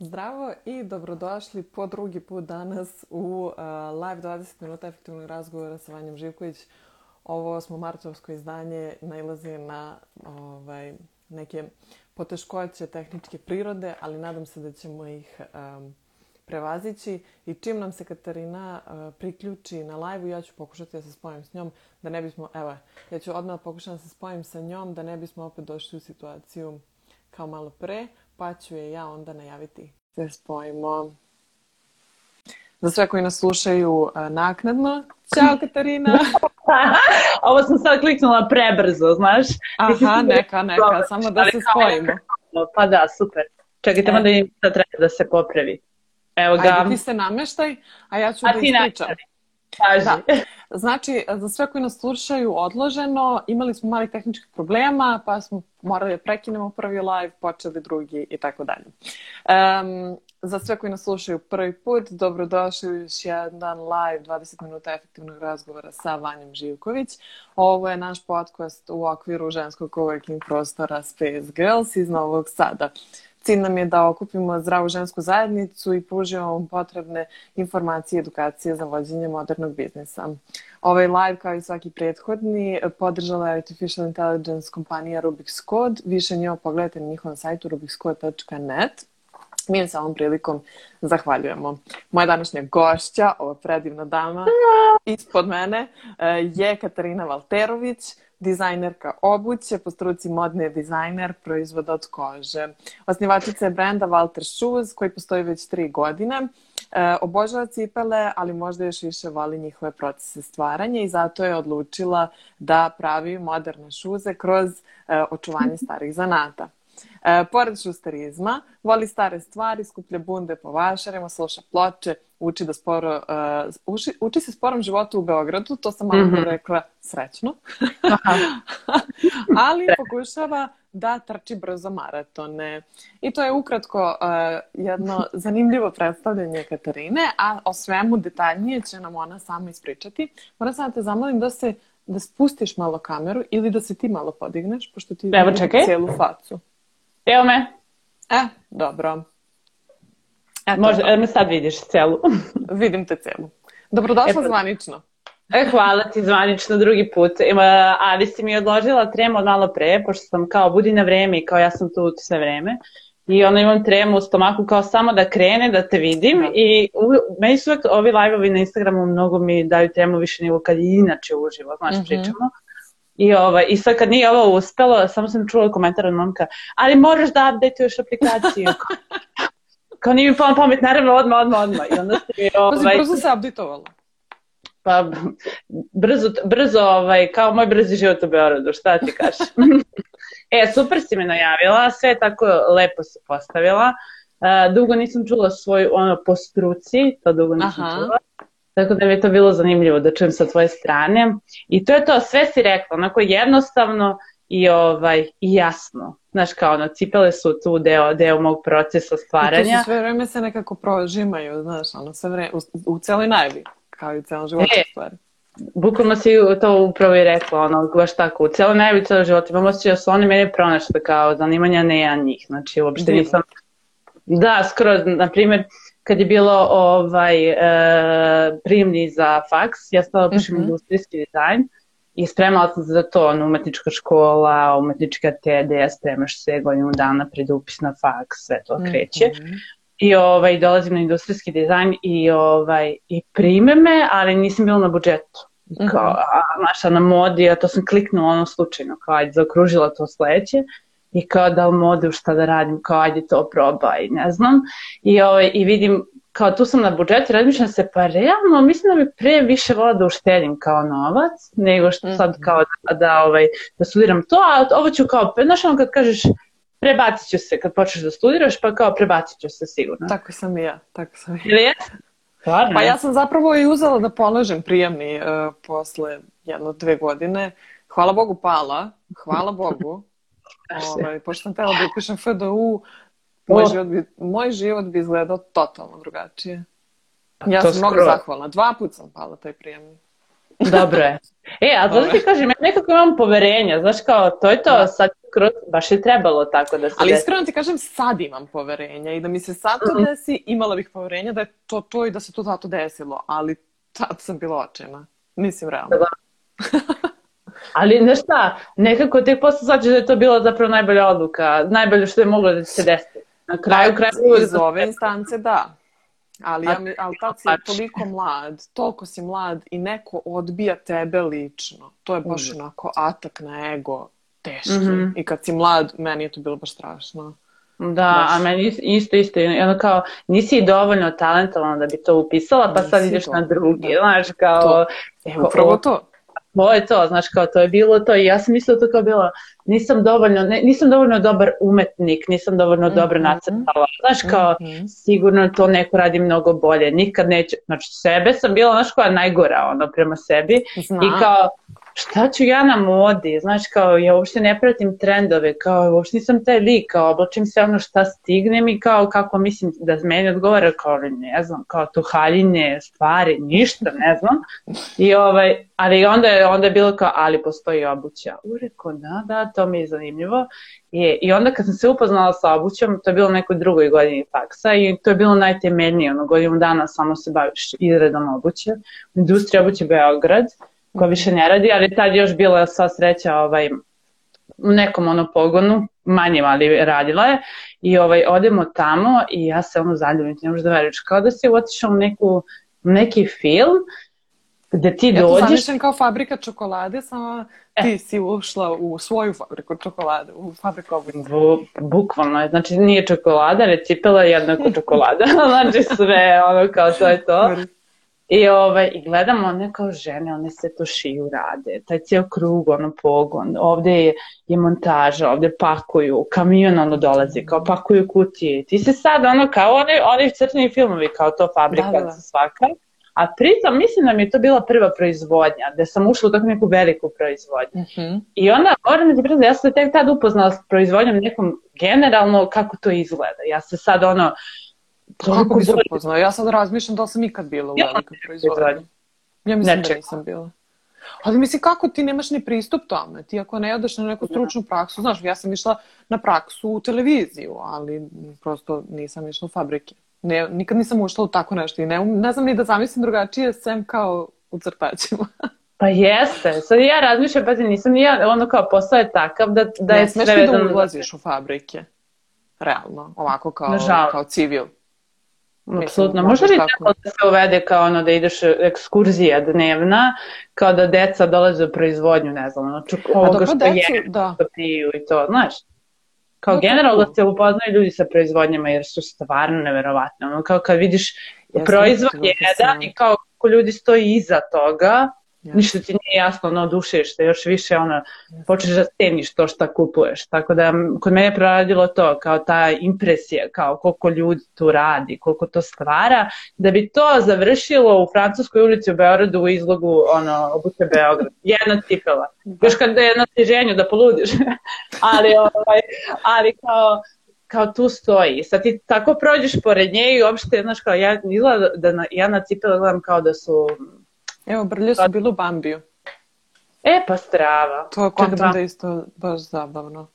Zdravo i dobrodošli po drugi put danas u uh, live 20 minuta efektivnog razgovora sa Vanjom Živković. Ovo osmo martovsko izdanje nailazi na ovaj, neke poteškoće tehničke prirode, ali nadam se da ćemo ih um, prevazići i čim nam se Katarina uh, priključi na live ja ću pokušati da se spojim s njom, da ne bismo, evo, ja ću odmah pokušati da se spojim sa njom, da ne bismo opet došli u situaciju kao malo pre, pa ću je ja onda najaviti. Se spojimo. Za sve koji nas slušaju uh, naknadno, Ćao Katarina! Ovo sam sad kliknula prebrzo, znaš. Aha, neka, neka, samo da se spojimo. Pa da, super. Čekajte, e. da im sad treba da se popravi. Evo ga. Ajde, ti se nameštaj, a ja ću a da ispričam. Kaži. Da. Znači, za sve koji nas slušaju odloženo, imali smo malih tehničkih problema, pa smo morali da prekinemo prvi live, počeli drugi i tako dalje. Za sve koji nas slušaju prvi put, dobrodošli još jedan live 20 minuta efektivnog razgovora sa Vanjom Živković. Ovo je naš podcast u okviru ženskog coworking prostora Space Girls iz Novog Sada. Cilj nam je da okupimo zdravu žensku zajednicu i pružimo vam potrebne informacije i edukacije za vođenje modernog biznisa. Ovaj live, kao i svaki prethodni, podržala je Artificial Intelligence kompanija Rubik's Code. Više njeo pogledajte na njihovom sajtu rubikscode.net. Mi im sa ovom prilikom zahvaljujemo. Moja današnja gošća, ova predivna dama, ispod mene je Katarina Valterović, dizajnerka obuće, po struci modni dizajner proizvoda od kože. Osnivačica je brenda Walter Shoes koji postoji već tri godine. E, obožava cipele, ali možda još više voli njihove procese stvaranja i zato je odlučila da pravi moderne šuze kroz e, očuvanje starih zanata. E, pored šusterizma, voli stare stvari, skuplja bunde po vašarima, sluša ploče, uči, da sporo, uh, uči, uči se sporom životu u Beogradu, to sam malo mm -hmm. rekla srećno, ali pokušava da trči brzo maratone. I to je ukratko uh, jedno zanimljivo predstavljanje Katarine, a o svemu detaljnije će nam ona sama ispričati. Moram sam da te zamolim da se da spustiš malo kameru ili da se ti malo podigneš, pošto ti Evo, čekaj. cijelu facu. Evo me. E, dobro. Eto, Može, me sad vidiš celu. Vidim te celu. Dobrodošla e, pa- zvanično. E, hvala ti zvanično drugi put. Ali si mi odložila tremu od malo pre, pošto sam kao budi na vreme i kao ja sam tu sve vreme. I onda imam tremu u stomaku kao samo da krene, da te vidim. Da. I u, meni su uvek ovi live-ovi na Instagramu mnogo mi daju tremu više nego kad i inače uživo, znaš, mm -hmm. pričamo. I, ovaj, I sad kad nije ovo uspelo, samo sam čula komentar od momka, ali moraš da update-uješ aplikaciju. kao nije mi palo pamet, naravno odmah, odmah, odmah. I onda se mi, ovaj... Pazi, brzo se update-ovala. Pa, brzo, brzo, ovaj, kao moj brzi život u Beogradu, šta ti kažeš? e, super si me najavila, sve tako lepo se postavila. Uh, dugo nisam čula svoj, ono, po struci, to dugo nisam Aha. čula. Tako da mi je to bilo zanimljivo da čujem sa tvoje strane. I to je to, sve si rekla, onako jednostavno i, ovaj, i jasno. Znaš, kao ono, cipele su tu deo, deo mog procesa stvaranja. I to su sve vreme se nekako prožimaju, znaš, ono, sve vreme, u, u celoj najavi, kao i u celom životu e, stvari. Bukvalno si to upravo i rekla, ono, baš tako, u celoj najavi celog života imam osjećaj da su oni mene pronašli kao zanimanja, ne ja njih, znači uopšte nisam, da, skoro, na primjer, kad je bilo ovaj, e, primni za faks, ja stala pišem mm -hmm. industrijski dizajn, I spremala sam se za to, ono, umetnička škola, umetnička TD, spremaš se godinu dana pred upis na faks, sve to kreće. Mm -hmm. I ovaj, dolazim na industrijski dizajn i, ovaj, i prime me, ali nisam bila na budžetu. Kao, a, znaš, na modi, a to sam kliknula ono slučajno, kao ajde, zaokružila to sledeće i kao da li mode u šta da radim, kao ajde to probaj, ne znam. I, ovaj, i vidim kao tu sam na budžetu, razmišljam se, pa realno mislim da bi pre više vola da uštedim kao novac, nego što sad mhm. kao da, da, ovaj, da studiram to, a ovo ću kao, znaš ono kad kažeš, prebacit ću se kad počneš da studiraš, pa kao prebacit ću se sigurno. Tako sam i ja, tako sam i ja. Stvarno? Pa ja sam zapravo i uzela da položem prijemni uh, posle jedno, dve godine. Hvala Bogu pala, hvala Bogu. Ovaj, pošto sam tela da upišem FDU, Moj, oh. život bi, moj život bi izgledao totalno drugačije. Pa ja sam skoro... mnogo zahvalna. Dva put sam pala taj prijemni. Dobro je. E, a da ti kažem, ja nekako imam poverenja, znaš kao, to je to, sad skroz, baš je trebalo tako da se Ali iskreno ti kažem, sad imam poverenja i da mi se sad to desi, imala bih poverenja da je to to i da se to zato desilo, ali tad sam bila očajna. Mislim, realno. Da. Ali, znaš šta, nekako tek posle shvaćaš da je to bila zapravo najbolja odluka, najbolje što je moglo da se desi. Na kraju kraja... Iz ove instance, da. Ali, ja, ali tad si Znači. toliko mlad, toliko si mlad i neko odbija tebe lično. To je baš onako atak na ego teški. Mhm. I kad si mlad, meni je to bilo baš strašno. Da, Baš. a meni is- isto, isto, i ono kao, nisi dovoljno talentovana da bi to upisala, pa sad ideš na drugi, da. znaš, kao, To. evo, Upravo to. To je to, znaš, kao to je bilo to i ja sam mislila to kao bilo, nisam dovoljno, ne, nisam dovoljno dobar umetnik, nisam dovoljno dobro Mhm. nacrtala, znaš, kao, Mhm. sigurno to neko radi mnogo bolje, nikad neće, znači sebe sam bila, znaš, koja najgora, ono, prema sebi, Znam. i kao, šta ću ja na modi, znaš, kao, ja uopšte ne pratim trendove, kao, uopšte nisam taj lik, kao, oblačim se ono šta stignem i kao, kako mislim da meni odgovara, kao, ne znam, kao, to haljine, stvari, ništa, ne znam, i ovaj, ali onda je, onda je bilo kao, ali postoji obuća. U rekao, da, da, to mi je zanimljivo. I, I onda kad sam se upoznala sa obućom, to je bilo nekoj drugoj godini faksa i to je bilo najtemeljnije, ono godinu dana samo se baviš izradom obuće. Industrija obuće Beograd, koja više ne radi, ali tad je još bila sva sreća ovaj, u nekom ono pogonu, manjem, ali radila je. I ovaj, odemo tamo i ja se ono zaljubim, ne možeš da veruješ, kao da si otišao u neku, neki film gde ti Ja to dođeš zamišljam kao fabrika čokolade, samo E. ti si ušla u svoju fabriku čokolade, u fabriku obuće. Bu, bukvalno je, znači nije čokolada, ali cipela je jednako čokolada, znači sve, ono kao to je to. I, ovaj, I gledam one kao žene, one se to šiju rade, taj cijel krug, ono pogon, ovde je, je montaža, ovde pakuju, kamion ono dolazi, kao pakuju kutije. Ti si sad ono kao oni, oni crtni filmovi, kao to fabrika Da, da, da. svaka. A pritom mislim da mi je to bila prva proizvodnja, da sam ušla u tako neku veliku proizvodnju. Mhm. I onda, moram da ti priznam, ja sam se tek tad upoznala s proizvodnjom nekom generalno kako to izgleda. Ja se sad ono... Kako bi se upoznao? Ja sad razmišljam da li sam ikad bila u Ja velikoj proizvodnji. Ja mislim da Nečega. nisam bila. Ali mislim, kako ti nemaš ni pristup tome? Ti ako ne odeš na neku stručnu praksu, znaš, ja sam išla na praksu u televiziju, ali prosto nisam išla u fabrike. Ne, nikad nisam ušla u tako nešto i ne, ne znam ni da zamislim drugačije, sem kao u crtačima. Pa jeste. Sad ja razmišljam, pazi, nisam ni ja, ono kao posao je takav da, da ne je smeš sve ni da vezano za- ulaziš u fabrike. Realno, ovako kao, Nažalost. kao civil. Apsolutno. Možda bi možeš tako. da se uvede kao ono da ideš ekskurzija dnevna, kao da deca dolaze u proizvodnju, ne znam, ono, ovoga što decu, je, da. što piju i to, znaš. Kao No, generalno da se upoznaju ljudi sa proizvodnjama jer su stvarno neverovatne. Ono, kao kad vidiš Jeste, proizvod jedan i kao ljudi stoji iza toga, Jeste. ništa ti nije jasno, ono, odušuješ te još više, ono, počneš da ceniš to šta kupuješ. Tako da kod mene je proradilo to, kao ta impresija, kao koliko ljudi tu radi, koliko to stvara, da bi to završilo u Francuskoj ulici u Beogradu u izlogu ono, obuće Beograd. Jedna cipela. Još kad je na stiženju da poludiš. ali, ovaj, ali kao, kao tu stoji. Sad ti tako prođeš pored nje i uopšte, znaš, kao ja, izgleda da na, ja na cipele gledam kao da su Evo, brlje su bile u Bambiju. E, pa strava. To je kontam ba- da je isto baš zabavno.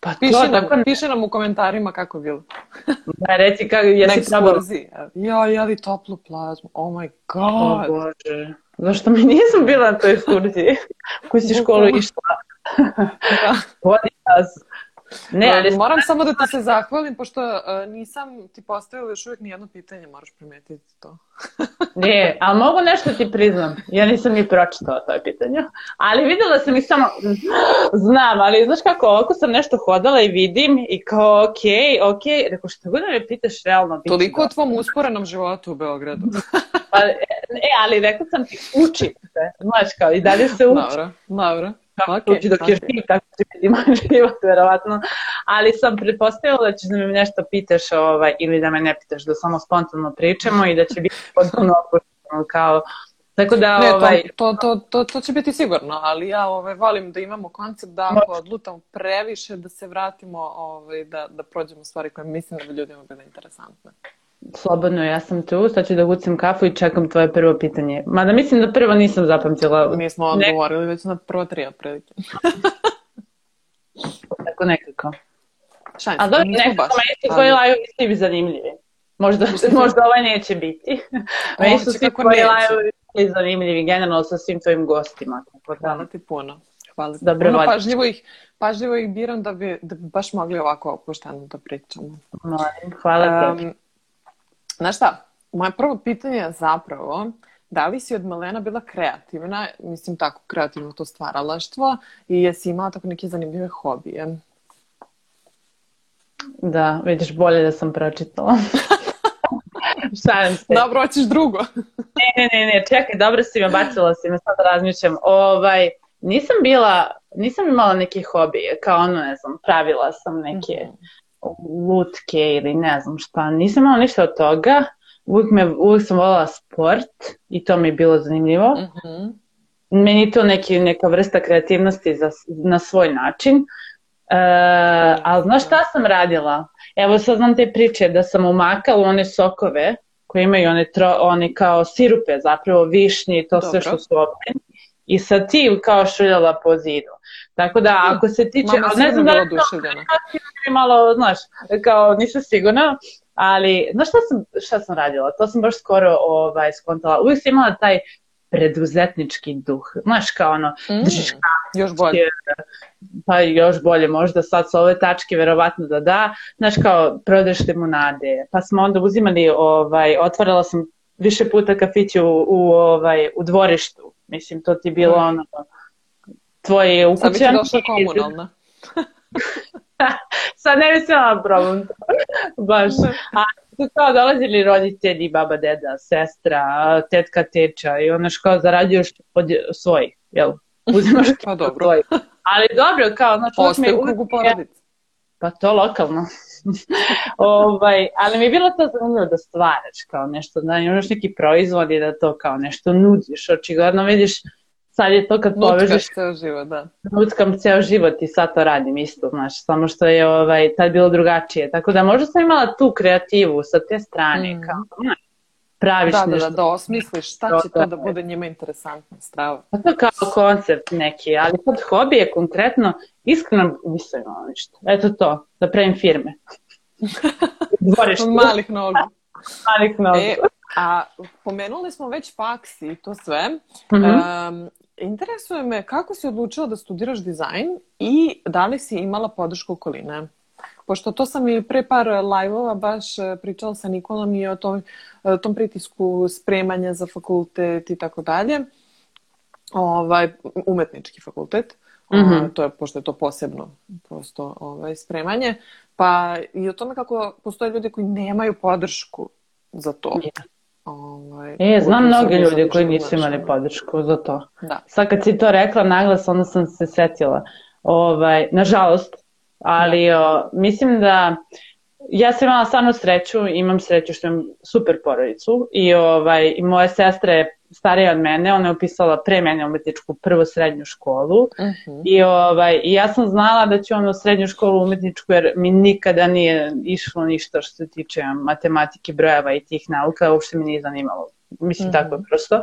Pa to, Piši nam, tako piši nam u komentarima kako je bilo. da, reci kako, jesi ekskurziji. Ja, jeli toplu plazmu. Oh my O god. Bože, zašto mi nisam bila na toj ekskurziji? Koju si školu išla? Vodi nas. Ne, ali Moram samo da ti se zahvalim, pošto uh, nisam ti postavila još uvijek nijedno pitanje, moraš primetiti to. ne, ali mogu nešto ti priznam. Ja nisam ni pročitala to pitanje. Ali videla sam i samo, znam, ali znaš kako, ovako sam nešto hodala i vidim i kao, okej, okej, rekao, šta god da me pitaš, realno, bit će Toliko o tvom usporenom životu u Beogradu. Pa, e, ali rekao sam ti, uči se, znaš, kao, i dalje se uči. Dobro, dobro. Kako Okej, uči dok je okej. živ, tako život, verovatno. Ali sam pretpostavila da ćeš da me nešto pitaš ovaj, ili da me ne pitaš, da samo spontano pričamo i da će biti potpuno opušteno kao... Tako da, Ne, ovaj, to, to, to, to, to će biti sigurno, ali ja ovaj, volim da imamo koncept da ako odlutamo previše, da se vratimo, ovaj, da, da prođemo stvari koje mislim da bi ljudima bile interesantne. Slobodno, ja sam tu, sad ću da gucim kafu i čekam tvoje prvo pitanje. Mada mislim da prvo nisam zapamtila. Mi smo Ne- odgovorili već na prvo tri otprilike. tako nekako. Šanse, A dobro, nekako baš, meni tvoji live svi bi zanimljivi. Možda, možda ovaj neće biti. meni su svi neće. live zanimljivi, generalno sa svim tvojim gostima. Tako da, Hvala ti puno. Hvala ti Dobro, puno. Pažljivo ih, pažljivo ih biram da bi, da bi baš mogli ovako opušteno da pričamo. molim, hvala. Um, znaš šta, moje prvo pitanje je zapravo da li si od malena bila kreativna, mislim tako kreativno to stvaralaštvo i jesi imala tako neke zanimljive hobije? Da, vidiš bolje da sam pročitala. Šalim se. Dobro, hoćeš drugo. Ne, ne, ne, ne, čekaj, dobro si me bacila si me, sad razmišljam. Ovaj, nisam bila, nisam imala neke hobije, kao ono, ne znam, pravila sam neke lutke ili ne znam šta. Nisam imala ništa od toga. Uvijek, me, uvijek sam voljela sport i to mi je bilo zanimljivo. Mhm. Meni je to neki, neka vrsta kreativnosti za, na svoj način. E, ali znaš šta sam radila? Evo sad znam te priče da sam umakala one sokove koje imaju one, tro, one kao sirupe, zapravo višnje i to sve Dobro. što su openi. I sad ti kao šuljala po zidu. Tako da ako se tiče... Mama ne znam da li to malo, znaš, kao nisam sigurna, ali znaš šta sam, šta sam radila? To sam baš skoro ovaj, skontala. Uvijek sam imala taj preduzetnički duh. Znaš, kao ono, Mm, držiš još bolje. pa još bolje možda sad sa ove tačke verovatno da da, znaš kao prodaješ limunade, pa smo onda uzimali, ovaj, otvarala sam više puta kafiće u, u, ovaj, u dvorištu, mislim to ti bilo Mm. ono, tvoje Sad bi došla komunalna. Sad ne bi smjela problem baš. A su kao dolazili roditelji, baba, deda, sestra, tetka, teča i ono što kao zarađuješ od svojih, jel? Uzimaš Pa dobro. svojih. Ali dobro, kao, znači, Ostaje u krugu porodice. Pa to lokalno. ovaj, ali mi je bilo to zanimljivo da stvaraš kao nešto, da imaš neki proizvod i da to kao nešto nudiš. Očigledno vidiš, sad je to kad povežeš, ceo život, da. nutkam ceo život i sad to radim isto, znaš, samo što je ovaj, tad bilo drugačije. Tako da možda sam imala tu kreativu sa te strane, Mm. kao, znaš, praviš Da, da, nešto. da, da osmisliš šta će to da bude njima interesantno, strava. Pa to kao koncept neki, ali sad hobije konkretno, iskreno nisam imala ništa. Eto to, da pravim firme. Dvorište. Malih nogu. malih nogu. E, a pomenuli smo već faksi i to sve. Mhm. Um, interesuje me kako si odlučila da studiraš dizajn i da li si imala podršku okoline? Pošto to sam i pre par live-ova baš e, pričala sa Nikolom i o tom, e, tom pritisku spremanja za fakultet i tako dalje. Ovaj, umetnički fakultet. Mhm. A, to je, pošto je to posebno prosto ovaj, spremanje. Pa i o tome kako postoje ljudi koji nemaju podršku za to. Je. Ovaj, E, znam mnogi ljudi sam koji nisu imali podršku za to. Da. Sad kad si to rekla naglas, onda sam se setila. Ovaj, nažalost, ali o, mislim da ja sam imala stvarno sreću, imam sreću što imam super porodicu i, ovaj, i moja sestra je starija od mene, ona je upisala pre mene umetničku prvu srednju školu Mhm. i, ovaj, i ja sam znala da ću ono srednju školu umetničku jer mi nikada nije išlo ništa što se tiče matematike, brojeva i tih nauka, uopšte mi nije zanimalo. Mislim, Mhm. tako je prosto.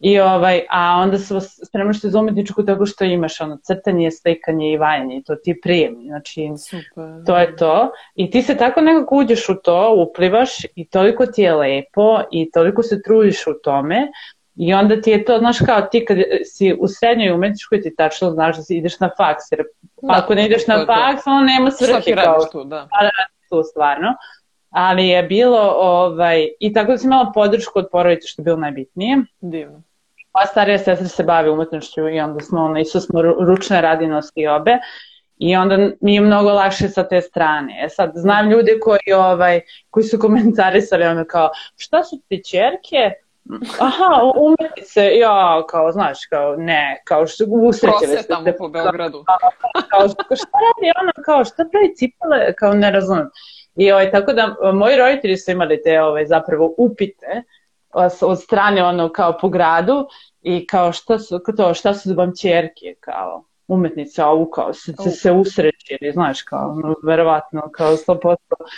I ovaj, a onda se spremaš za umetničku tako što imaš ono crtanje, slikanje i valjanje i to ti je prijemni. Znači, Super. to je to. I ti se tako nekako uđeš u to, uplivaš i toliko ti je lepo i toliko se trudiš u tome i onda ti je to, znaš kao ti kad si u srednjoj umetničkoj ti tačno znaš da si ideš na faks, jer Da, ako ne ideš na faks, onda nema Šta svrhe kao radiš tu, da. tu stvarno. Ali je bilo, ovaj, i tako da sam imala podršku od porodice što je bilo najbitnije. Divno. Moja starija sestra se bavi umetnošću i onda smo, ono, isto smo ru- ručne radinosti obe. I onda mi je mnogo lakše sa te strane. E sad, znam ljude koji, ovaj, koji su komentarisali ono kao, šta su ti čerke? Aha, umetnice, ja, kao, znaš, kao, ne, kao što usrećele se. tamo po Beogradu. kao, šta radi ona, kao, šta pravi cipele, kao, ne razumem. I ovaj, tako da, moji roditelji su imali te, ovaj, zapravo, upite od strane, ono, kao po gradu i kao, šta su, kao to, šta su vam čerke, kao, umetnica, ovu, kao, se, se, se usrećili, znaš, kao, verovatno, kao, 100%,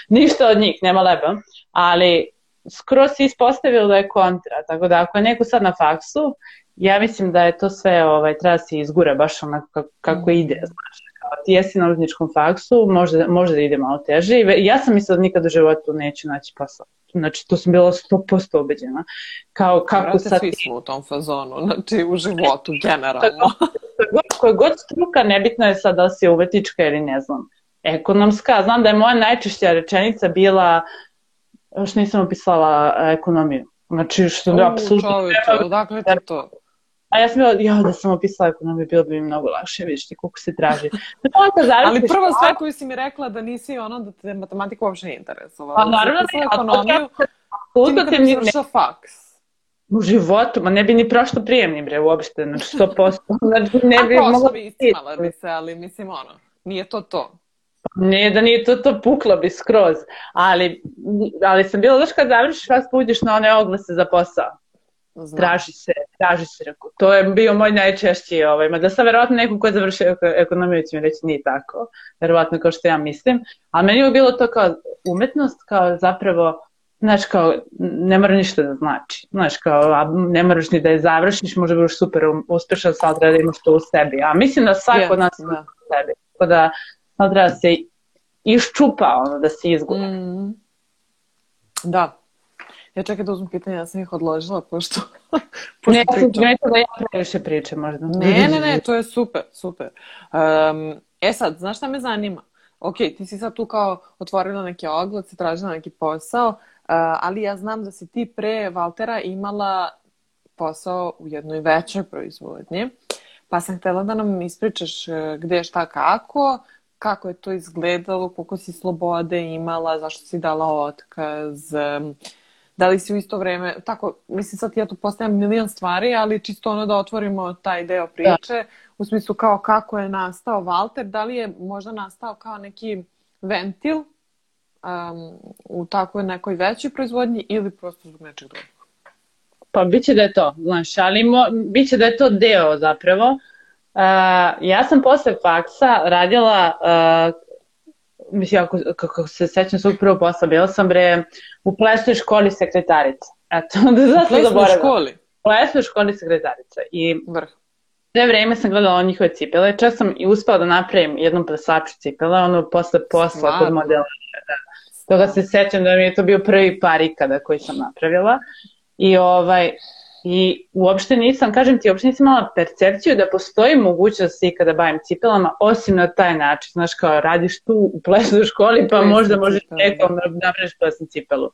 ništa od njih, nema leba, ali skoro se ispostavilo da je kontra, tako da ako je neko sad na faksu, ja mislim da je to sve, ovaj, treba se izgura baš onako kako, kako ide, znaš, ti jesi na uredničkom faksu, možda, možda da ide malo teže. Ja sam mislila da nikad u životu neću naći posao. Znači, to sam bila 100% ubeđena. Kao, kako Vrate, sad... svi smo u tom fazonu, znači u životu, generalno. Koja god struka, nebitno je sad da si uvetička ili ne znam, ekonomska. Znam da je moja najčešća rečenica bila, još nisam opisala ekonomiju. Znači, što je apsolutno... Čovječe, odakle ti to? A ja sam bila, ja da sam opisala ekonomiju, bilo bi mi mnogo lakše, vidiš ti koliko se traži. Ali prva stvar koju si mi rekla da nisi ono da te matematika uopšte nije interesovala. Pa naravno ne. ekonomiju, ti te ne završila faks. U životu, ma ne bi ni prošlo prijemni bre uopšte, znači 100%. Znači ne bi A mogla... bi istimala bi se, ali mislim ono, nije to to. Ne, da nije to to puklo bi skroz, ali, ali sam bila, znaš kad završiš vas uđeš na one oglase za posao. Znam. Traži se, traži se, reku. To je bio moj najčešći, ovaj, ma da sam verovatno nekom ko je završio ekonomiju će mi reći nije tako, verovatno kao što ja mislim, ali meni je bilo to kao umetnost, kao zapravo, znaš, kao, ne mora ništa da znači, znaš, kao, ne moraš ni da je završiš, može budeš super uspešan, sad da imaš to u sebi, a mislim da svako od nas ima da. u sebi, tako da sad treba se iščupa, ono, da se izgubi. Mm. Da, Ja čekaj da uzmem pitanje, ja sam ih odložila, pošto... pošto ne, ne da ja previše pričam možda. Ne, ne, ne, to je super, super. Um, e sad, znaš šta me zanima? Ok, ti si sad tu kao otvorila neke oglace, tražila neki posao, uh, ali ja znam da si ti pre Valtera imala posao u jednoj većoj proizvodnji, pa sam htela da nam ispričaš uh, gde, šta, kako, kako je to izgledalo, koliko si slobode imala, zašto si dala otkaz, da li si u isto vreme, tako, mislim sad ja tu postavljam milion stvari, ali čisto ono da otvorimo taj deo priče, da. u smislu kao kako je nastao Walter, da li je možda nastao kao neki ventil um, u takvoj nekoj većoj proizvodnji ili prosto zbog nečeg drugog? Pa biće da je to, znaš, ali mo, biće da je to deo zapravo. Uh, ja sam posle faksa radila uh, mislim, ako, kako se sećam svog prvog posla, bila sam bre u plesnoj školi sekretarica. Eto, da zato U plesnoj školi? U plesnoj školi sekretarica. I Vrh. sve vreme sam gledala njihove cipele, čak sam i uspela da napravim jednom plesaču cipele, ono posle posla kod modela. Da. Toga se sećam da mi je to bio prvi par ikada koji sam napravila. I ovaj, I uopšte nisam, kažem ti, uopšte nisam imala percepciju da postoji mogućnost da se ikada bavim cipelama, osim na taj način. Znaš, kao radiš tu u plesnoj školi, pa možda možeš nekom da napraviš plesnu cipelu.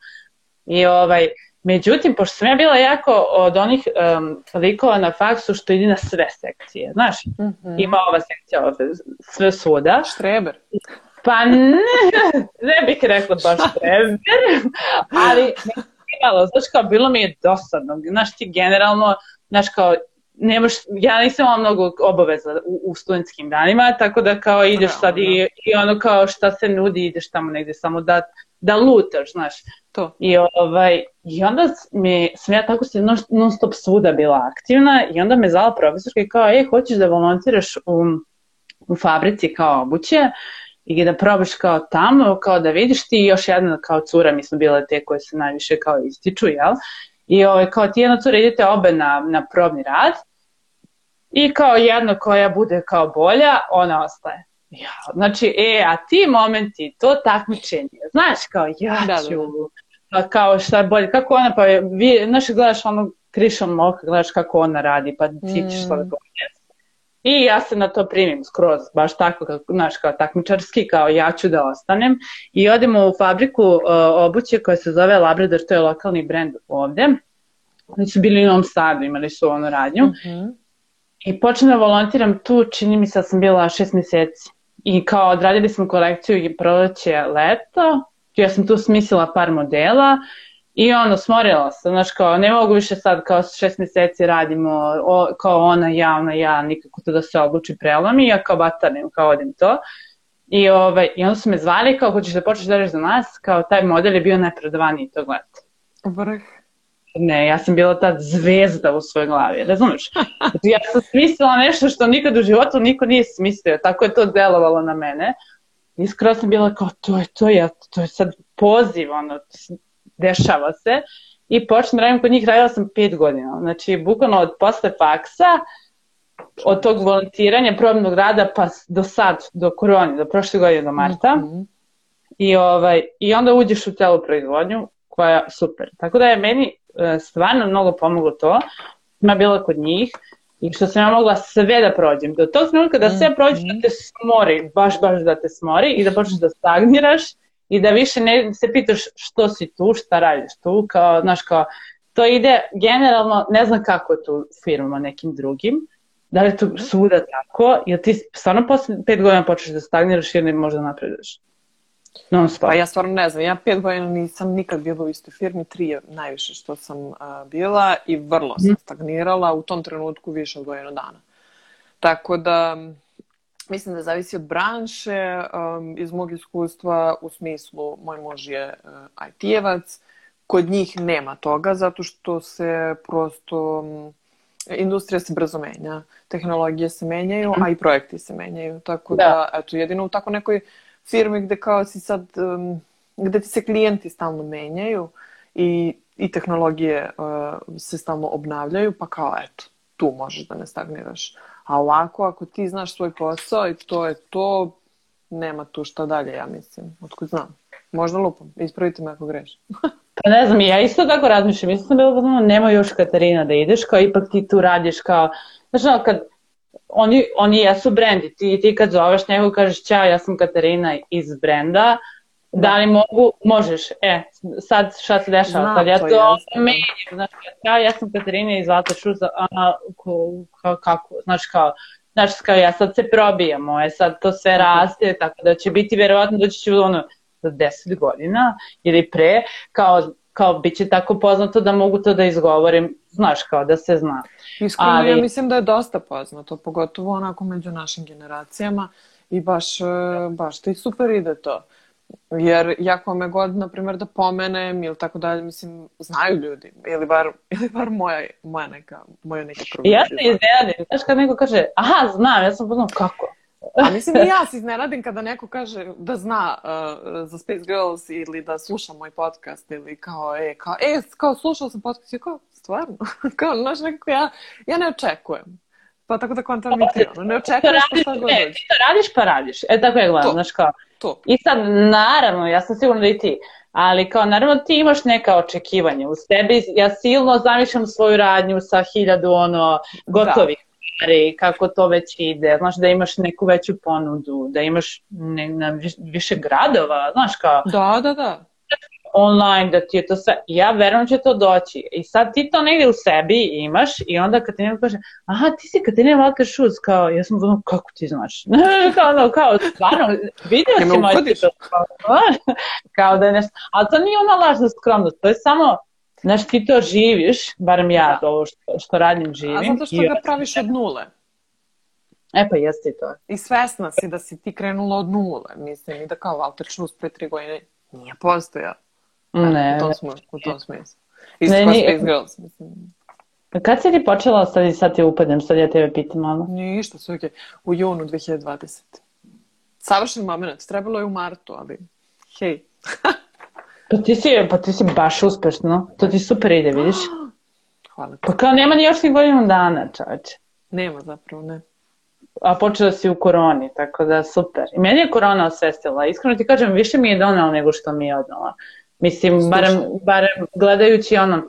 I ovaj, međutim, pošto sam ja bila jako od onih um, likova na faksu što ide na sve sekcije, znaš, mm -hmm. ima ova sekcija ovde, sve svuda. Štreber. Pa ne, ne bih rekla baš štreber, ali malo, znaš kao, bilo mi je dosadno, znaš ti generalno, znaš kao, nemaš, ja nisam imala mnogo obaveza u, u studentskim danima, tako da kao ideš sad i, i ono kao šta se nudi, ideš tamo negde samo da, da lutaš, znaš. To. I, ovaj, I onda mi, sam ja tako se non, non stop svuda bila aktivna i onda me zvala profesorka i kao, ej, hoćeš da volontiraš u, u fabrici kao obuće? I da probaš kao tamo, kao da vidiš ti još jedna kao cura, mi smo bile te koje se najviše kao ističu, jel? I ovaj, kao ti jedna cura idete obe na, na probni rad i kao jedna koja bude kao bolja, ona ostaje. Ja, znači, e, a ti momenti, to takmičenje, znaš, kao ja da, ću, da, da. kao šta je bolje, kako ona, pa vi, znaš, gledaš ono krišom moka, gledaš kako ona radi, pa ti ćeš mm. bolje. I ja se na to primim skroz, baš tako, kako, znaš, kao takmičarski, kao ja ću da ostanem. I odemo u fabriku uh, obuće koja se zove Labrador, to je lokalni brend ovde. Oni su bili u Novom Sadu, imali su ono radnju. Mm -hmm. I počnem da volontiram tu, čini mi se da sam bila šest meseci. I kao odradili smo kolekciju i proleće leto, ja sam tu smislila par modela I ono, smorila se, znaš, kao, ne mogu više sad, kao šest meseci radimo, o, kao ona, ja, ona, ja, nikako to da se odluči prelami, ja kao batanim, kao odim to. I, ovaj, I onda su me zvali, kao, hoćeš da počneš da za nas, kao, taj model je bio najprodavaniji tog leta. Vrh. Ne, ja sam bila ta zvezda u svojoj glavi, razumeš? Znači, ja sam smislila nešto što nikad u životu niko nije smislio, tako je to delovalo na mene. Iskreno sam bila kao, to je to, ja, to je sad poziv, ono, dešava se. I počnem radim kod njih, radila sam pet godina. Znači, bukvalno od posle faksa od tog volontiranja, probnog rada, pa do sad, do korone, do prošle godine, do marta. Mm -hmm. I, ovaj, I onda uđeš u celu proizvodnju koja je super. Tako da je meni e, stvarno mnogo pomoglo to. Ima bila kod njih i što sam ja mogla sve da prođem. Do tog trenutka da sve prođeš da te smori, baš baš da te smori i da počneš da stagniraš i da više ne se pitaš što si tu, šta radiš tu, kao, znaš, kao, to ide generalno, ne znam kako je tu firmama nekim drugim, da li je to svuda tako, jer ti stvarno posle pet godina počneš da stagniraš jer ne možda napreduješ. Non stop. Pa ja stvarno ne znam, ja pet godina nisam nikad bila u istoj firmi, tri je najviše što sam uh, bila i vrlo sam mm. stagnirala u tom trenutku više od godinu dana. Tako da, mislim da zavisi od branše, um, iz mog iskustva u smislu, moj muž je uh, IT-evac, kod njih nema toga zato što se prosto um, industrija se brzo menja, tehnologije se menjaju, mm. a i projekti se menjaju, tako da, da eto, jedino u tako nekoj firmi gde kao si sad, um, gde ti se klijenti stalno menjaju i, i tehnologije uh, se stalno obnavljaju, pa kao eto, tu možeš da ne stagniraš. A ovako, ako ti znaš svoj posao i to je to, nema tu šta dalje, ja mislim. Otkud znam. Možda lupam. Ispravite me ako greš. pa ne znam, ja isto tako razmišljam. Mislim sam bilo da nema još Katarina da ideš, kao ipak ti tu radiš kao... Znaš, kad oni, oni jesu brendi. Ti, ti kad zoveš nekog kažeš ćao, ja sam Katarina iz brenda, da li mogu, možeš, e, sad šta se dešava, Znam, sad ja to, to menjam, znači, ja, ja sam Katarina iz Zlata Šuza, a, ko, ka, kako, znaš kao, znaš kao ja sad se probijamo, je sad to sve raste, tako da će biti verovatno doći ću ono, za 10 godina ili pre, kao, kao bit će tako poznato da mogu to da izgovorim, znaš, kao da se zna. Iskreno, Ali... ja mislim da je dosta poznato, pogotovo onako među našim generacijama i baš, e, baš ti super ide to. Jer ja kome god, na primjer, da pomenem ili tako dalje, mislim, znaju ljudi. Ili bar, ili bar moja, moja neka, moja neka prva. Ja se iznenadim. Znaš kad neko kaže, aha, znam, ja sam poznam kako. A mislim i ja se iznenadim kada neko kaže da zna uh, za Space Girls ili da sluša moj podcast ili kao, e, kao, e, kao slušao sam podcast i kao, stvarno? kao, znaš, nekako ja, ja ne očekujem. Pa tako da kontam i ti, ono, ne očekuješ pa šta god dođe. Ti to radiš pa radiš. E, tako je gledam, znaš kao. To. I sad, naravno, ja sam sigurna da i ti, ali kao, naravno, ti imaš neka očekivanja u sebi. Ja silno zamišljam svoju radnju sa hiljadu, ono, gotovih da stvari, kako to već ide, znaš da imaš neku veću ponudu, da imaš ne, na više gradova, znaš kao... Da, da, da online, da ti je to sve, ja verujem da će to doći. I sad ti to negdje u sebi imaš i onda kad ti neko kaže, aha, ti si Katarina Walker Schultz, kao, ja sam ono, kako ti znaš? kao, ono, kao, stvarno, vidio si moj kao, kao da je nešto, ali to nije ona lažna skromnost, to je samo, znaš, ti to živiš, barem ja, da. ovo što, što radim živim. A zato što ga praviš od nule. E pa jeste i to. I svesna si da si ti krenula od nule, mislim, i da kao Walter Schultz pre tri godine nije postojao. Ne, u tom, smo, u tom smislu. Isto ne, kao Space Girls, mislim. Kad si ti počela, sad i sad te upadnem, sad ja tebe pitam malo. Ništa, sve okej. U junu 2020. Savršen moment, trebalo je u martu, ali hej. pa, ti si, pa ti si baš uspešno, to ti super ide, vidiš? Hvala. Pa kao nema ni još ni godinu dana, čovječe. Nema zapravo, ne. A počela si u koroni, tako da super. I meni je korona osvestila. Iskreno ti kažem, više mi je donela nego što mi je odnala. Mislim, barem, barem gledajući ono,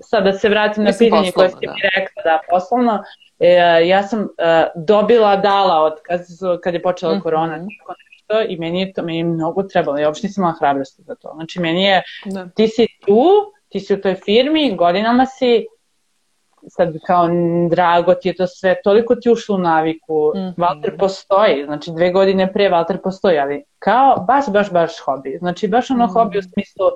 sad da se vratim na pitanje koje ste da. mi rekla, da, poslovno, e, ja sam e, dobila dala od kad, kad je počela mm -hmm. korona, tako nešto, i meni je to meni je mnogo trebalo, ja uopšte nisam imala hrabrosti za to. Znači, meni je, da. ti si tu, ti si u toj firmi, godinama si, sad kao drago ti je to sve, toliko ti ušlo u naviku, mm -hmm. Walter postoji, znači dve godine pre Walter postoji, ali kao baš, baš, baš hobi. Znači baš ono mm -hmm. hobi u smislu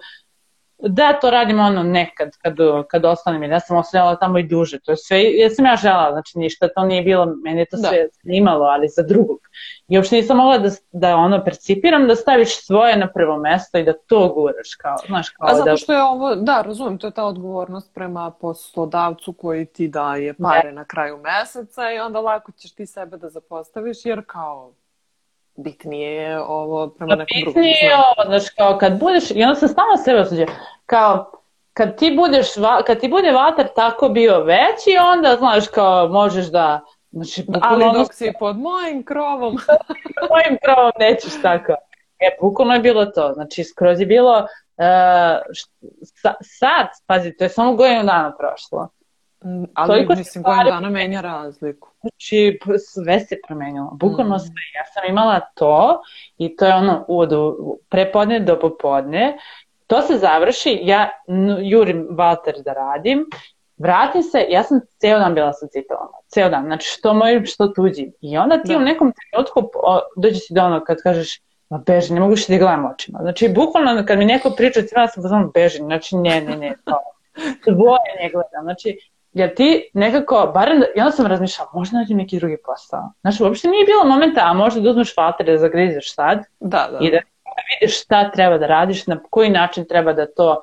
da to radim ono nekad kad, kad ostanem ja sam ostanjala tamo i duže to je sve, ja sam ja žela znači ništa to nije bilo, meni je to da. sve snimalo ali za drugog i uopšte nisam mogla da, da ono percipiram da staviš svoje na prvo mesto i da to guraš kao, znaš kao A zato da... što je ovo, da razumem, to je ta odgovornost prema poslodavcu koji ti daje pare ne. na kraju meseca i onda lako ćeš ti sebe da zapostaviš jer kao bitnije je ovo prema nekom drugom. Bitnije je ovo, znaš, kao kad budeš, i onda sam stalno sebe osuđe, kao, kad ti budeš, kad ti bude vatar tako bio veći, onda, znaš, kao, možeš da, Znači, ali ono... dok si pod mojim krovom. pod mojim krovom nećeš tako. E, bukvalno je bilo to. Znači, skroz je bilo uh, šta, sad, pazi, to je samo godinu dana prošlo. Ali Toliko mislim, godinu dana menja razliku. Znači, sve se promenilo. Bukvalno mm. sve. Ja sam imala to i to je ono od prepodne do popodne. To se završi, ja jurim Valter da radim, vratim se, ja sam ceo dan bila sa cipelama, ceo dan, znači što mojim, što tuđim. I onda ti da. u nekom trenutku dođe si do ono kad kažeš, ma beži, ne mogu što da gledam očima. Znači, bukvalno kad mi neko priča o cipelama, sam pozvano beži, znači ne, ne, ne, to. Dvoje ne gledam, znači, jer ti nekako, barem, da, i onda sam razmišljala, možda nađem neki drugi posao. Znači, uopšte nije bilo momenta, a možda da uzmeš falter da zagrizeš sad da, da. i da vidiš šta treba da radiš, na koji način treba da to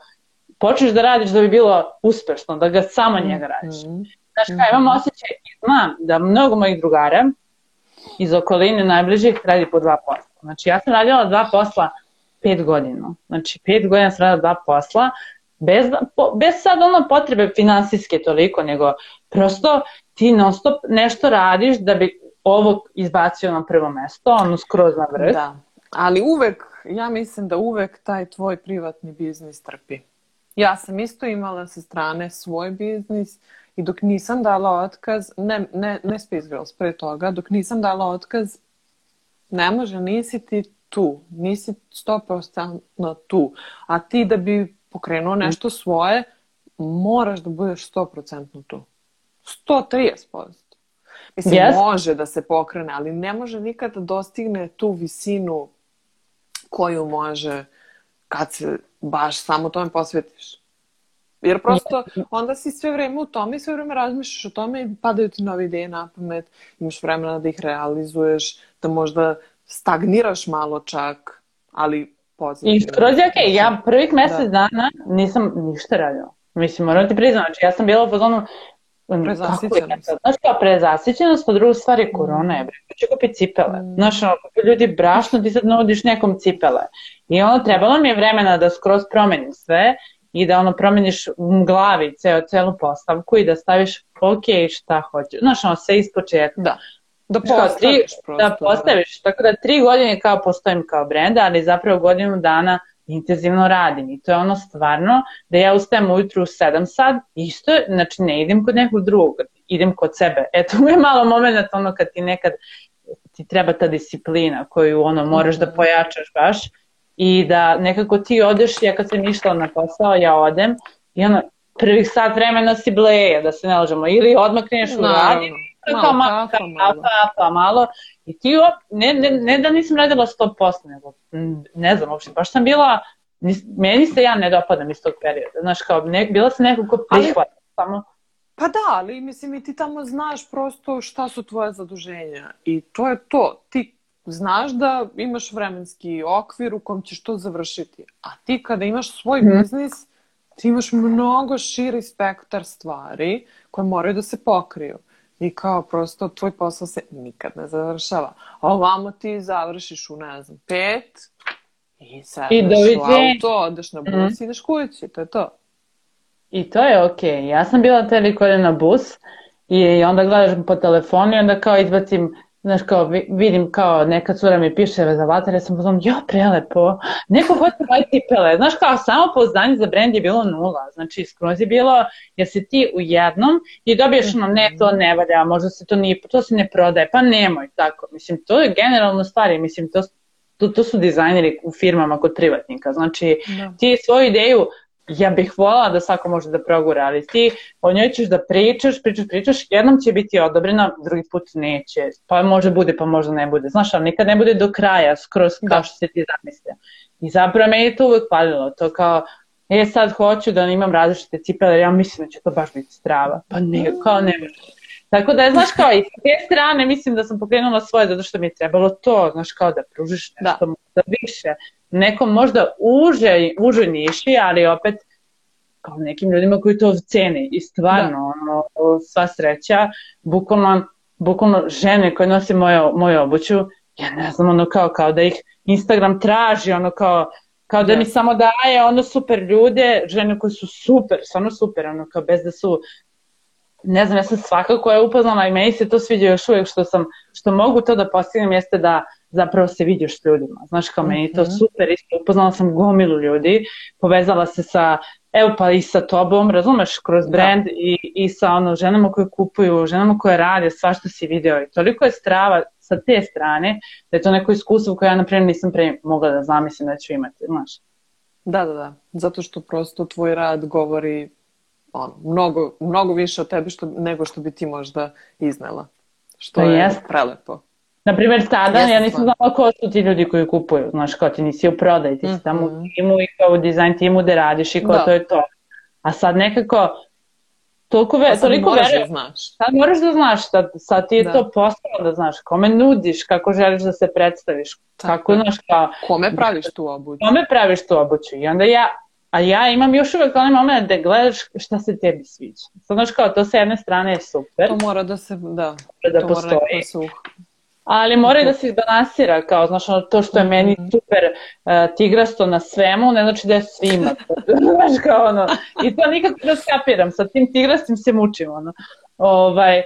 počneš da radiš da bi bilo uspešno, da ga samo njega radiš. Mm -hmm. Znaš kaj, imam osjećaj i znam da mnogo mojih drugara iz okoline najbližih radi po dva posla. Znači ja sam radila dva posla pet godina. Znači pet godina sam radila dva posla, bez, bez sad ono potrebe finansijske toliko, nego prosto ti non stop nešto radiš da bi ovo izbacio na prvo mesto, ono skroz na vrh. Da, ali uvek, ja mislim da uvek taj tvoj privatni biznis trpi. Ja sam isto imala sa strane svoj biznis i dok nisam dala otkaz, ne, ne, ne Space Girls, pre toga, dok nisam dala otkaz, ne može, nisi ti tu, nisi 100% tu. A ti da bi pokrenuo nešto svoje, moraš da budeš 100% tu. 130%. Mislim, yes. može da se pokrene, ali ne može nikad da dostigne tu visinu koju može kad se baš samo tome posvetiš. Jer prosto onda si sve vreme u tome i sve vreme razmišljaš o tome i padaju ti nove ideje na pamet, imaš vremena da ih realizuješ, da možda stagniraš malo čak, ali pozitivno. I skroz je okej, okay. ja prvih mesec da. dana nisam ništa radila. Mislim, moram ti priznam, znači ja sam bila u fazonu Prezasićenost. Znaš kao prezasićenost, pa druga stvar je korona, je bre. Će kupi cipele. Mm. Znaš, ono, ljudi brašno, ti sad nudiš nekom cipele. I ono, trebalo mi je vremena da skroz promenim sve i da ono promeniš u glavi ceo, celu postavku i da staviš ok, šta hoćeš. Znaš, ono, sve ispočetka. Da. Da postaviš tri, prosto. Da postaviš. Tako da tri godine kao postojim kao brend, ali zapravo godinu dana intenzivno radim i to je ono stvarno da ja ustajem ujutru u 7 sad, isto, znači ne idem kod nekog drugog, idem kod sebe. Eto mu je malo moment ono kad ti nekad ti treba ta disciplina koju ono moraš da mhm. pojačaš baš i da nekako ti odeš, ja kad sam išla na posao, ja odem i ono, prvih sat vremena si bleje, da se ne lažemo, ili odmah kreneš u rad, malo, malo, kafa, malo. pa malo, i ti op, ne, ne, ne da nisam radila 100%, nego, ne znam, uopšte, baš sam bila, nis, meni se ja ne dopadam iz tog perioda, znaš, kao, ne, bila sam neko ko prihvata, samo, Pa da, ali mislim i ti tamo znaš prosto šta su tvoje zaduženja i to je to. Ti znaš da imaš vremenski okvir u kom ćeš to završiti. A ti kada imaš svoj mm. biznis, ti imaš mnogo širi spektar stvari koje moraju da se pokriju. I kao prosto tvoj posao se nikad ne završava. A ovamo ti završiš u, ne znam, pet i sedneš u auto, odeš na bus mm. i ideš kući. To je to. I to je okej. Okay. Ja sam bila te na bus i onda gledaš po telefonu i onda kao izbacim Znaš, kao vidim kao neka cura mi piše za vater, ja sam pozvam, jo, prelepo, neko hoće moje cipele. Znaš, kao samo poznanje za brend je bilo nula. Znači, skroz je bilo, jer si ti u jednom i dobiješ ono, ne, to ne valja, možda se to nije, to se ne prodaje, pa nemoj tako. Mislim, to je generalno stvari, mislim, to, to, to su dizajneri u firmama kod privatnika. Znači, da. ti svoju ideju ja bih volala da svako može da progura, ali ti o njoj ćeš da pričaš, pričaš, pričaš, jednom će biti odobrena, drugi put neće, pa može bude, pa možda ne bude. Znaš, ali nikad ne bude do kraja, skroz da. kao što se ti zamislio. I zapravo me je to uvek palilo, to kao, e sad hoću da imam različite cipele, ja mislim da će to baš biti strava. Pa ne, kao ne može. Tako da, znaš kao, i s te strane mislim da sam pokrenula svoje, zato što mi je trebalo to, znaš kao da pružiš da. nešto da. više nekom možda uže, užoj niši, ali opet kao nekim ljudima koji to cene i stvarno da. ono, sva sreća, bukvalno, bukvalno žene koje nose moju, moju obuću, ja ne znam, ono kao, kao da ih Instagram traži, ono kao, kao da mi samo daje ono super ljude, žene koje su super, stvarno super, ono kao bez da su ne znam, ja sam svakako je upoznala i meni se to sviđa još uvijek što sam, što mogu to da postignem jeste da zapravo se vidiš s ljudima. Znaš, kao meni je to Mhm. super, isto upoznala sam gomilu ljudi, povezala se sa, evo pa i sa tobom, razumeš, kroz Da. brand i, i sa ono, ženama koje kupuju, ženama koje rade, svašta si video i toliko je strava sa te strane da je to neko iskustvo koje ja, na primjer, nisam pre mogla da zamislim da ću imati, znaš. Da, da, da. Zato što prosto tvoj rad govori ono, mnogo, mnogo više o tebi što, nego što bi ti možda iznela. Što Pa je jest. prelepo. Na primjer, tada Jeste ja nisam znala ko su ti ljudi koji kupuju, znaš, kao ti nisi u prodaji, ti si tamo u Mhm. timu i kao u dizajn timu da radiš i kao Da. to je to. A sad nekako, toliko, ve, Pa sad toliko moraš verujem, da znaš. sad moraš da znaš, sad, sad ti je Da. to posao da znaš, kome nudiš, kako želiš da se predstaviš, Tako kako, znaš, kao, Kome praviš tu obuću? kome praviš tu obuću i onda ja, a ja imam još uvek onaj moment da gledaš šta se tebi sviđa. Znaš, kao, to sa jedne strane je super, To mora da se, da, da to mora postoji. nekako da se uh, Ali mora da se izbalansira, kao, znaš, ono, to što je meni Mhm. super uh, tigrasto na svemu, ne znači da je svima. znaš, kao, ono, i to nikako da skapiram, sa tim tigrastim se mučim, ono. Ovaj,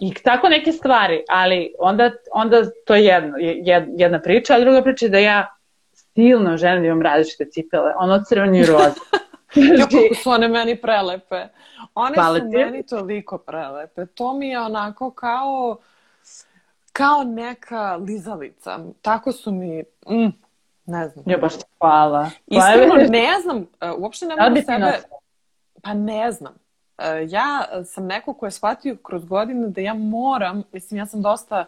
I tako neke stvari, ali onda, onda to je jedno, je- jedna priča, a druga priča je da ja silno želim da imam različite cipele, ono crveni i roze. Ja, kako su one meni prelepe. One Hvala su ti. meni toliko prelepe. To mi je onako kao kao neka lizalica. Tako su mi, mm, ne znam. Ja baš ti hvala. Iskreno ne znam, uh, uopšte ne da mogu sebe, nosila? pa ne znam. Uh, Ja sam neko ko je shvatio kroz godine da ja moram, mislim ja sam dosta,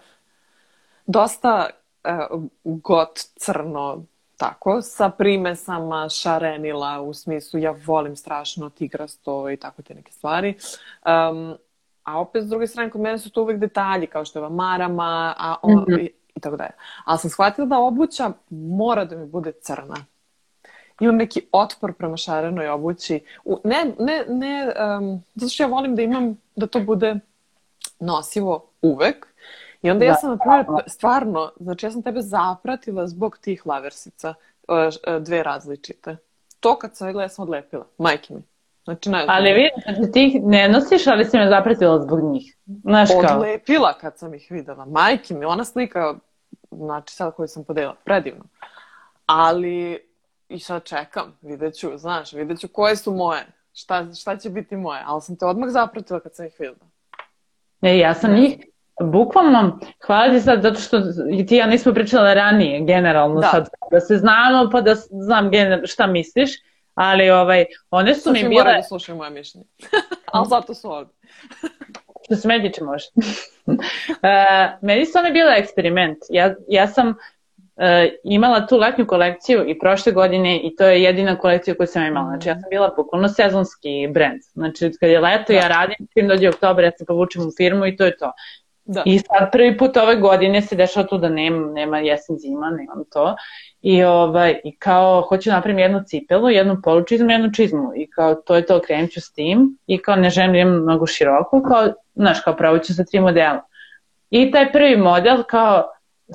dosta uh, got crno tako, sa primesama šarenila u smislu ja volim strašno tigrasto i tako te neke stvari. Um, a opet s druge strane kod mene su to uvek detalji kao što je ova marama a, o, Mhm. i, i tako dalje. Ali sam shvatila da obuća mora da mi bude crna. Imam neki otpor prema šarenoj obući. U, ne, ne, ne, um, zato što ja volim da imam, da to bude nosivo uvek. I onda ja Da, sam, na primjer, stvarno. znači ja sam tebe zapratila zbog tih laversica, uh, dve različite. To kad sam vidjela, ja sam odlepila. Majke mi. Znači, ne znam. Ali vidim, znači ti ih ne nosiš, ali si me zapratila zbog njih. Znaš kao, Odlepila kad sam ih videla. Majke mi, ona slika, znači sad koju sam podelila, predivno. Ali, i sad čekam, vidjet ću, znaš, vidjet ću koje su moje. Šta, šta će biti moje. Ali sam te odmah zapratila kad sam ih videla. ne, ja sam njih, bukvalno, hvala ti sad, zato što ti ja nismo pričale ranije, generalno Da. sad, da se znamo, pa da znam gener, šta misliš, ali ovaj, one su Sad mi bile, da moje mišljenje. Ali zato su ovdje. što se meni tiče može. E, meni su one bile eksperiment. Ja, ja sam e, imala tu letnju kolekciju i prošle godine i to je jedina kolekcija koju sam imala. Znači ja sam bila bukvalno sezonski brand. Znači kad je leto Da. ja radim, čim dođe oktober ja se povučem u firmu i to je to. Da. I sad prvi put ove godine se dešava tu da nema, nema jesen zima, nemam to. I, ovaj, I kao hoću napravim jednu cipelu, jednu polučizmu, jednu čizmu. I kao to je to, krenut ću s tim. I kao ne želim da imam mnogo široko, kao, znaš, kao pravo ću sa tri modela. I taj prvi model, kao,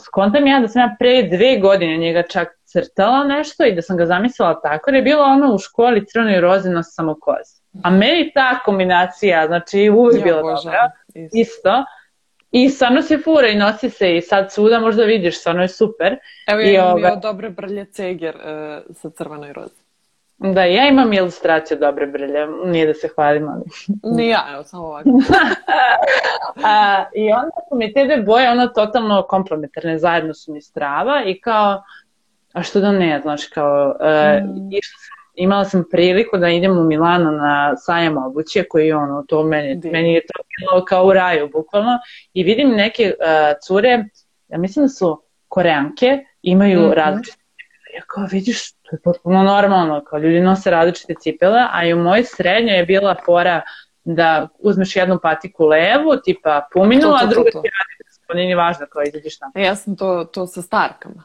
skontam ja da sam ja pre dve godine njega čak crtala nešto i da sam ga zamislila tako, jer je bilo ono u školi crno i roze na samo kozi. A meni ta kombinacija, znači uvijek bila dobra. Isto. isto. I stvarno se fura i nosi se i sad svuda možda vidiš, stvarno je super. Evo I ja imam ovaj- i od dobre brlje ceger e, sa crvenoj rozi. Da, ja imam ilustraciju dobre brlje, nije da se hvalim, ali... Ni ja, evo, samo ovako. A, I onda su mi te dve boje ono totalno komplementarne, zajedno su mi strava i kao, a što da ne, znaš, kao, e, Mm. išla sam, imala sam priliku da idem u Milano na sajam obuće koji ono, to meni, Divno. meni je to bilo kao u raju, bukvalno, i vidim neke e, cure, ja mislim da su koreanke, imaju Mhm. različite ja kao vidiš, to je potpuno normalno, kao ljudi nose različite cipele, a i u mojoj srednjoj je bila fora da uzmeš jednu patiku levu, tipa puminu, To, to, a to, to. ti radi, to nije ni važno kao izađeš tamo. E, Ja sam to, to sa starkama.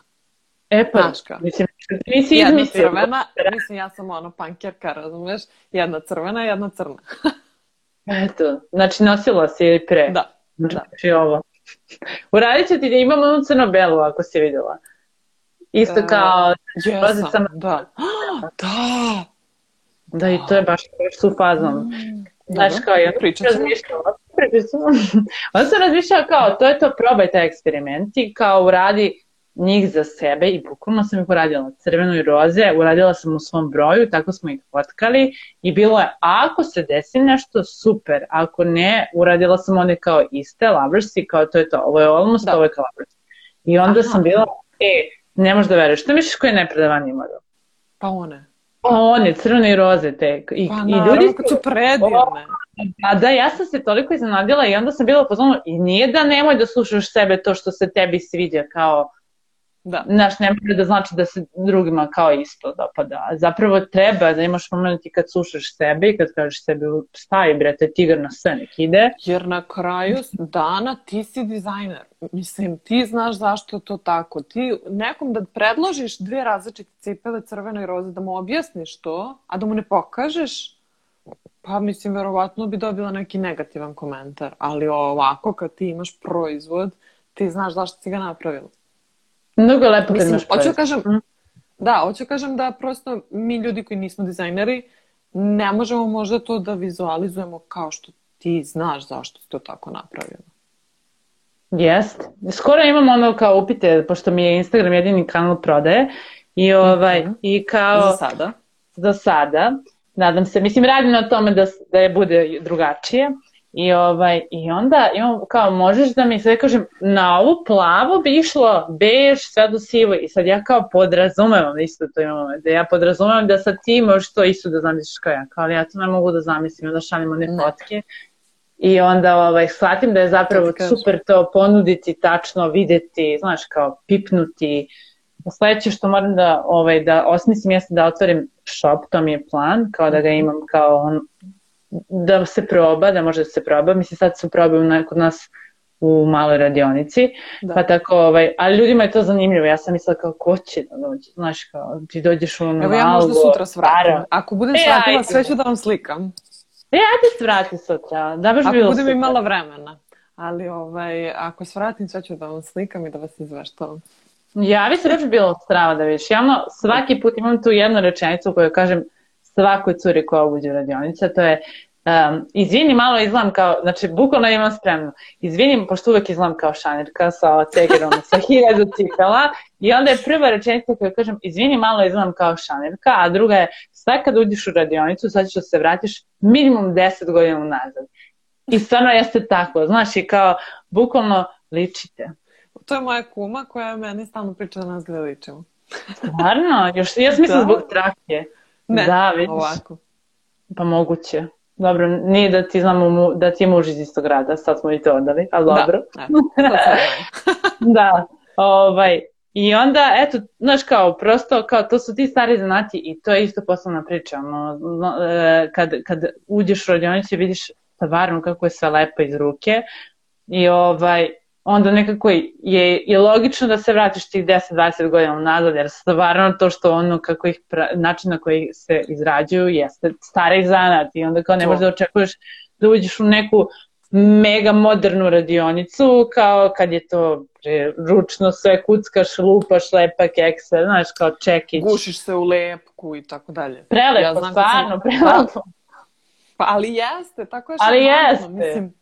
E pa, Znaš kao. mislim, nisi Jedna izmislio. crvena, mislim ja sam ono pankerka, razumeš? Jedna crvena, jedna crna. Eto, znači nosila si ili pre. Da, da. Znači ovo. Uradit ću ti da imam onu crno-belu ako si vidjela. Isto E, kao, Jesam, rozicama. da. Da! da i to je baš, baš su fazon. Mm. Znaš, kao, Pričat ćemo. razmišljala, onda sam razmišljala kao, to je to, probaj taj eksperiment i kao uradi njih za sebe i bukvalno sam ih uradila crveno i roze, uradila sam u svom broju, tako smo ih fotkali i bilo je, ako se desi nešto, super, ako ne, uradila sam one kao iste, loversi, kao to je to, ovo je almost, Da. ovo je kao lovers. I onda Aha. sam bila, e, ne možeš da veruješ, što misliš koji je najpredavani model? Pa one. Pa one, crvene i roze te. I, Pa i ljudi kad su predivne. A da, ja sam se toliko iznenadila i onda sam bila pozvano i nije da nemoj da slušaš sebe to što se tebi sviđa kao, Da. znaš, ne mora da znači da se drugima kao isto dopada. Zapravo treba da imaš moment i kad slušaš sebe i kad kažeš sebi stavi brete, tigar na sve nek ide. Jer na kraju dana ti si dizajner. Mislim, ti znaš zašto je to tako. Ti nekom da predložiš dve različite cipele, crveno i roze, da mu objasniš to, a da mu ne pokažeš, pa mislim, verovatno bi dobila neki negativan komentar. Ali ovako, kad ti imaš proizvod, ti znaš zašto si ga napravila. Mnogo je lepo kad Mislim, imaš hoću kažem, da, hoću kažem da prosto mi ljudi koji nismo dizajneri ne možemo možda to da vizualizujemo kao što ti znaš zašto si to tako napravila. Jest. Skoro imam ono kao upite, pošto mi je Instagram jedini kanal prodaje, i, ovaj, Mhm. i kao... Za sada. za sada. Nadam se, mislim, radim na tome da, da je bude drugačije. I, ovaj, I onda imam, kao, možeš da mi sve kažem, na ovu plavu bi išlo bež, sve do sivo. I sad ja kao podrazumevam, isto to imam, da ja podrazumevam da sad ti možeš to isto da zamisliš kao ja. Kao, ali ja to ne mogu da zamislim, onda šalim one Ne. fotke. I onda ovaj, shvatim da je zapravo To super to ponuditi, tačno videti, znaš, kao pipnuti. Sledeće što moram da, ovaj, da osmislim jeste da otvorim shop, to mi je plan, kao da ga imam kao on, da se proba, da može da se proba. Mislim, sad se probaju na, kod nas u maloj radionici, Da. pa tako, ovaj, ali ljudima je to zanimljivo. Ja sam mislila kao, ko će da dođe? Znaš, kao, ti dođeš u ono Evo ja malo, možda sutra svratim. Ako budem E, svratila, ajde. sve ću da vam slikam. E, ajde se vrati sutra, da baš Ako bilo budem super. imala vremena. Ali ovaj, ako svratim, sve ću da vam slikam i da vas izveštavam. Javi se baš bilo strava da vidiš. Ja ono, svaki put imam tu jednu rečenicu koju kažem svakoj curi koja uđe u radionicu, to je um, izvini, malo izgledam kao, znači bukvalno imam spremno, izvini, pošto uvek izgledam kao šanirka sa tegerom, sa hiljadu cipela i onda je prva rečenica koju kažem, izvini, malo izgledam kao šanirka, a druga je, sve kad uđeš u radionicu, sad ćeš da se vratiš minimum 10 godina unazad. I stvarno jeste tako, znaš, i kao, bukvalno ličite. To je moja kuma koja meni stalno priča da nas dve ličimo. Stvarno? Još, ja sam mislila Da. zbog trake. Ne, da, vidiš. ovako. Pa moguće. Dobro, nije da ti znamo mu, da ti je muž iz istog grada, sad smo i to odali, ali dobro. Da, sam rekla. Da, ovaj, i onda, eto, znaš kao, prosto, kao, to su ti stari zanati i to je isto poslovna priča, ono, no, e, kad, kad uđeš u radionicu i vidiš stvarno kako je sve lepo iz ruke i ovaj, onda nekako je, je logično da se vratiš tih 10-20 godina nazad, jer stvarno to što ono, kako ih, pra, način na koji se izrađuju jeste stari zanat i onda kao ne možeš da očekuješ da uđeš u neku mega modernu radionicu, kao kad je to pre, ručno sve kuckaš, lupaš, lepa kekse, znaš, kao čekić. Gušiš se u lepku i tako dalje. Prelepo, Ja znam stvarno, sam- prelepo. Pa, ali jeste, tako je Ali jeste. Mislim,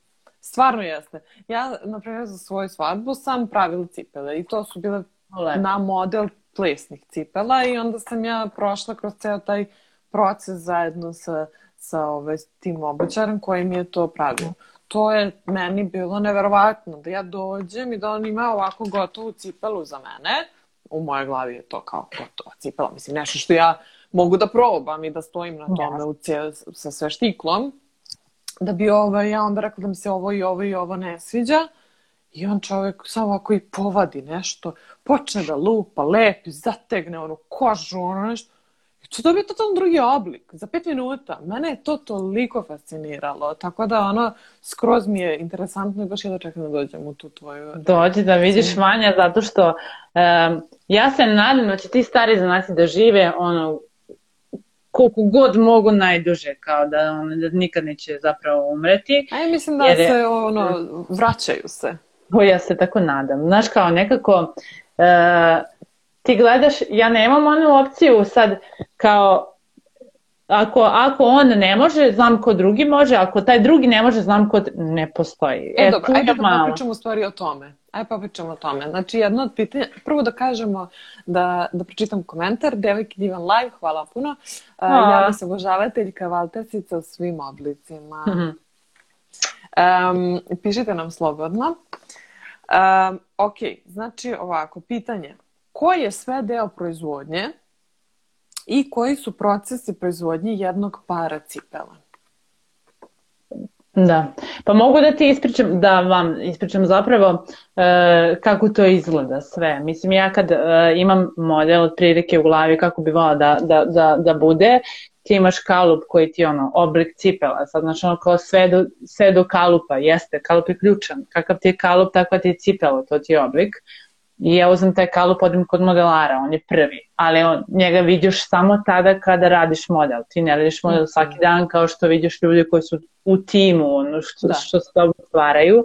stvarno jeste. Ja, na primjer, za svoju svadbu sam pravila cipele i to su bile Lepo. na model plesnih cipela i onda sam ja prošla kroz ceo taj proces zajedno sa, sa ovaj, tim obućarem koji mi je to pravio. To je meni bilo neverovatno da ja dođem i da on ima ovako gotovu cipelu za mene. U mojoj glavi je to kao gotova cipela. Mislim, nešto što ja mogu da probam i da stojim na tome u cijel, sa sve štiklom. Da bi ovaj, ja onda rekla da mi se ovo i ovo i ovo ne sviđa. I on čovjek samo ovako i povadi nešto, počne da lupa, lepi, zategne onu kožu, ono nešto. I to dobije totalno drugi oblik, za pet minuta. Mene je to toliko fasciniralo, tako da ono, skroz mi je interesantno i baš da čekam da dođem u tu tvoju... Dođi da vidiš Vanja, zato što um, ja se nadam da će ti stari zanati da žive ono koliko god mogu najduže, kao da, ono, da nikad neće zapravo umreti. A ja mislim da Jer je- se, ono, vraćaju se. O, ja se tako nadam. Znaš, kao nekako, e, ti gledaš, ja nemam onu opciju sad kao ako, ako on ne može, znam ko drugi može, ako taj drugi ne može, znam ko ne postoji. E, e dobro, ajde da malo. pričamo u stvari o tome. Ajde pa pričamo o tome. Znači, jedno od pitanja, prvo da kažemo, da, da pročitam komentar, Devojki Divan Live, hvala puno. Uh, ja se obožavateljka Valtersica u svim oblicima. Mm -hmm. um, pišite nam slobodno. Um, ok, znači ovako, pitanje. Ko je sve deo proizvodnje i koji su procesi proizvodnje jednog para cipela? Da, pa mogu da ti ispričam, da vam ispričam zapravo e, kako to izgleda sve. Mislim, ja kad e, imam model od prilike u glavi kako bi volao da, da, da, da bude, ti imaš kalup koji ti ono, oblik cipela, sad znači ono kao sve do, sve do kalupa, jeste, kalup je ključan, kakav ti je kalup, takva ti je cipela, to ti je oblik. I ja uzem taj kalup, odim kod modelara, on je prvi, ali on, njega vidiš samo tada kada radiš model. Ti ne radiš model mhm. svaki dan kao što vidiš ljudi koji su u timu, ono što, da. što se dobro stvaraju.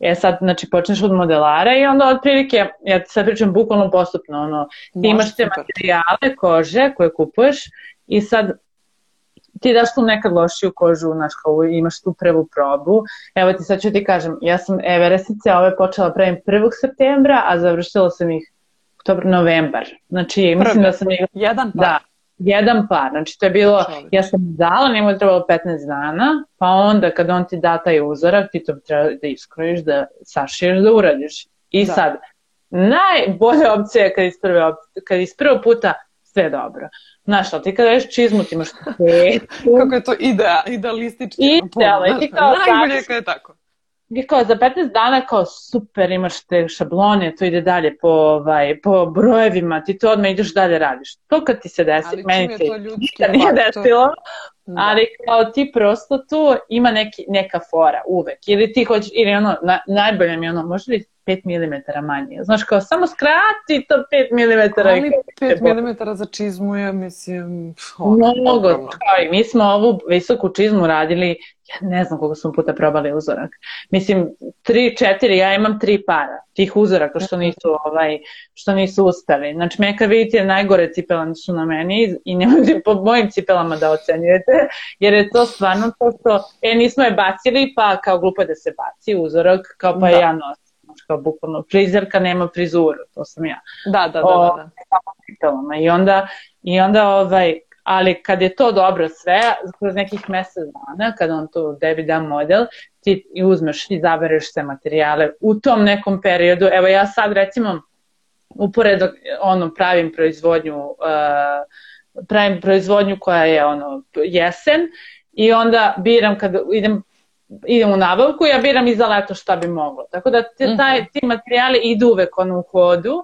E sad, znači, počneš od modelara i onda otprilike, ja ti sad pričam bukvalno postupno, ono, ti imaš te materijale, kože koje kupuješ i sad ti daš tu nekad lošiju kožu, znaš, kao imaš tu prvu probu. Evo ti sad ću ti kažem, ja sam Everestice ove počela pravim 1. septembra, a završila sam ih oktober, novembar. Znači, Prve. mislim da sam ih... Jedan par. Da, jedan par. Znači, to je bilo, ja sam dala, njemu je trebalo 15 dana, pa onda kad on ti da taj uzorak, ti to treba da iskrojiš, da sašiješ, da uradiš. I da. sad, najbolja opcija je kad iz, prve, kad iz prvog puta sve dobro. Znaš, ali ti kada ješ čizmu, ti imaš petu. Kako je to idea, idealistički. Idealno, i ti kao Najbolje je kada je tako. I kao za 15 dana kao super imaš te šablone, to ide dalje po, ovaj, po brojevima, ti to odmah ideš dalje radiš. To kad ti se desi, ali meni se ništa nije desilo, da. ali kao ti prosto tu ima neki, neka fora uvek. Ili ti hoćeš, ili ono, na, najbolje mi je ono, može li 5 mm manje. Znaš, kao samo skrati to 5 mm. Ali 5 mm za čizmu je, mislim... Mnogo, kao i mi smo ovu visoku čizmu radili, ja ne znam koliko smo puta probali uzorak. Mislim, 3, 4, ja imam 3 para tih uzoraka što nisu, ovaj, što nisu uspeli. Znači, me kad vidite najgore cipela su na meni i nemojte po mojim cipelama da ocenjujete, jer je to stvarno to što, e, nismo je bacili, pa kao glupo da se baci uzorak, kao pa da. ja nosim kao bukvalno frizerka nema frizuru, to sam ja. Da, da, da. da, da. I onda, i onda ovaj, ali kad je to dobro sve, kroz nekih mesec dana, kad on to tebi da model, ti uzmeš i zabereš sve materijale u tom nekom periodu. Evo ja sad recimo uporedo ono pravim proizvodnju uh, pravim proizvodnju koja je ono jesen i onda biram kad idem idem u nabavku, ja biram i za leto šta bi moglo. Tako da te, mhm. taj, ti materijali idu uvek ono u hodu.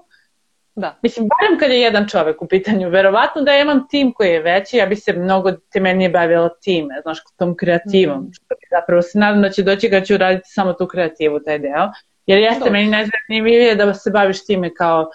Da. Mislim, barem kad je jedan čovek u pitanju, verovatno da ja imam tim koji je veći, ja bi se mnogo temeljnije bavila time, znaš, tom kreativom. Mm. Zapravo se nadam da će doći kad ću raditi samo tu kreativu, taj deo. Jer jeste Dobre. meni najzanimljivije da se baviš time kao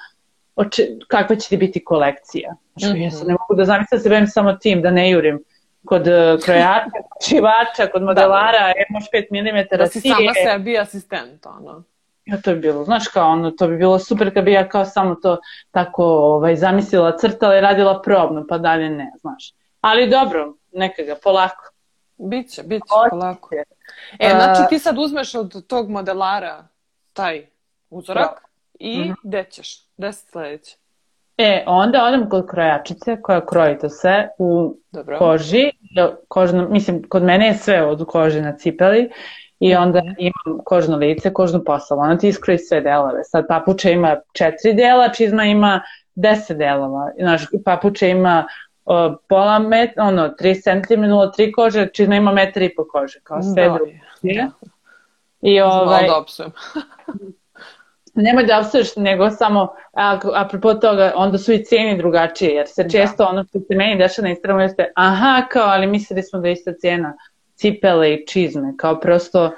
kakva će ti biti kolekcija. Znači, mm -hmm. ja se ne mogu da zamislim da se bavim samo tim, da ne jurim kod e, krojača, šivača, kod modelara, da. možeš 5 mm. Da si sama sebi asistent, ono. Ja, to bi bilo, znaš kao ono, to bi bilo super kad bi ja kao samo to tako ovaj, zamislila, crtala i radila probno, pa dalje ne, znaš. Ali dobro, neka ga, polako. Biće, biće, polako. E, znači ti sad uzmeš od tog modelara taj uzorak da. i mm -hmm. gde ćeš? Gde se sledeće? E, onda odem kod krojačice koja kroji to sve u Dobro. koži. Kožno, mislim, kod mene je sve od kože na cipeli i onda imam kožno lice, kožnu postavu. Ona ti iskroji sve delove. Sad papuča ima četiri dela, čizma ima deset delova. Znaš, papuča ima o, pola metra, ono, 3 cm, 0,3 kože, čizma ima metar i po kože, kao sve da, druge. Da. I ovaj... Malo nemoj da apsuješ, nego samo, a, apropo toga, onda su i cijeni drugačije, jer se da. često da. ono što se meni dešava na Instagramu jeste, aha, kao, ali mislili smo da je ista cijena cipele i čizme, kao prosto,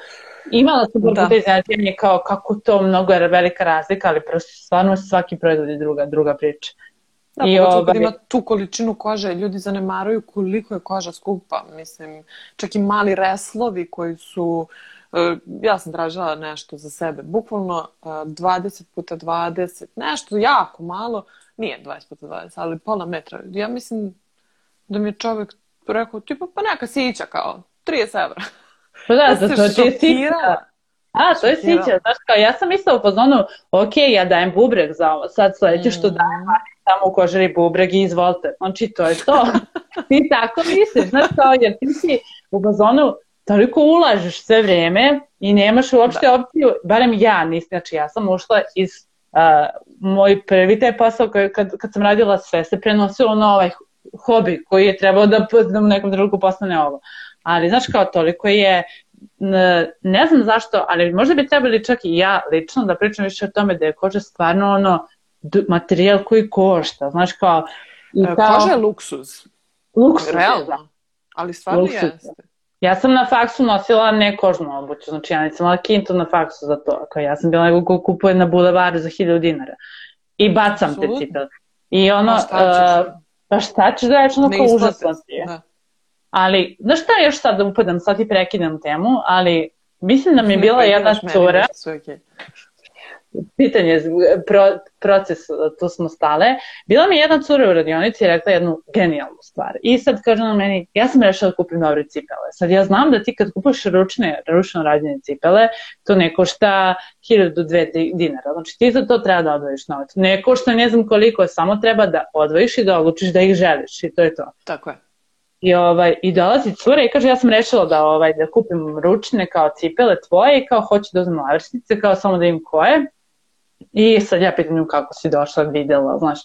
imala sam da. te iznenađenje kao kako to mnogo je velika razlika, ali prosto stvarno svaki proizvod je druga, druga priča. Da, I ovaj... kad ima tu količinu kože, ljudi zanemaruju koliko je koža skupa. Mislim, čak i mali reslovi koji su E, ja sam tražila nešto za sebe, bukvalno 20 e, puta 20, nešto jako malo, nije 20 puta 20, ali pola metra. Ja mislim da mi je čovek Rekao, tipa, pa neka sića kao, 30 evra. Pa da, se to je sića. A, to je sića, znaš kao, ja sam mislila u fazonu, ok, ja dajem bubreg za ovo, sad sledeće što Mm. dajem, a tamo u kožari bubreg i izvolite. Znači, to je to. ti tako misliš, znaš kao, jer ti si u fazonu, toliko ulažeš sve vreme i nemaš uopšte opciju, barem ja nisam, znači ja sam ušla iz uh, moj prvi taj posao koji, kad, kad sam radila sve se prenosilo na ovaj hobi koji je trebao da, da u nekom trenutku postane ovo. Ali znaš kao toliko je ne znam zašto, ali možda bi trebali čak i ja lično da pričam više o tome da je koža stvarno ono materijal koji košta, znaš kao i E, kao Koža je luksuz, luksuz je, da. realno. Ali stvarno Luksuz je. jeste. Ja sam na faksu nosila ne kožnu obuću, znači ja nisam imala kintu na faksu za to. Kao ja sam bila nego ko kupuje na bulevaru za 1000 dinara. I bacam te Apsolutno. cipele. I ono, Ma šta ćeš? uh, pa šta ćeš da reći, ono kao užasno ti je. Da. Ali, znaš šta još sad da upadam, sad ti prekidam temu, ali mislim da mi je bila jedna cura, okej. Pitanje, pro, proces, tu smo stale. Bila mi je jedna cura u radionici i rekla jednu genijalnu stvar. I sad kaže na meni, ja sam rešila da kupim dobre cipele. Sad ja znam da ti kad kupaš ručne, ručno rađene cipele, to ne košta 1000 do 2 dinara. Znači ti za to treba da odvojiš novac. Ne košta ne znam koliko, samo treba da odvojiš i da odlučiš da ih želiš i to je to. Tako je. I, ovaj, I dolazi cura i kaže ja sam rešila da, ovaj, da kupim ručne kao cipele tvoje i kao hoću da uzmem navršnice, kao samo da im koje. I sad ja pitam nju kako si došla, videla, znaš.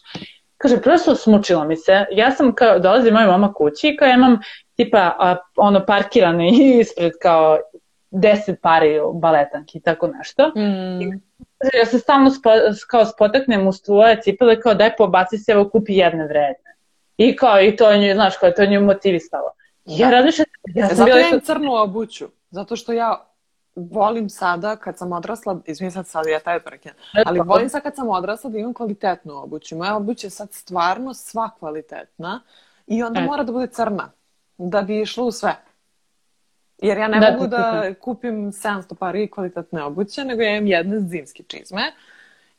Kaže, prosto smučila mi se. Ja sam kao, dolazi moj mama kući i kao ja imam tipa a, ono parkirane ispred kao deset pari baletanki i tako nešto. Mm. Kaže, ja se stalno spo, kao spotaknem uz tvoje cipele kao daj pobaci se, evo kupi jedne vredne. I kao, i to nju, znaš, kao, to nju motivisalo. Ja Da. razmišljam, ja E, sam zato bila ja crnu obuću. Zato što ja volim sada, kad sam odrasla, izvijem sad sad, ja taj prekinem, ali volim sad kad sam odrasla da imam kvalitetnu obuću. Moja obuća je sad stvarno sva kvalitetna i onda E. mora da bude crna, da bi išlo u sve. Jer ja ne Da, mogu da kupim 700 pari kvalitetne obuće, nego ja imam jedne zimske čizme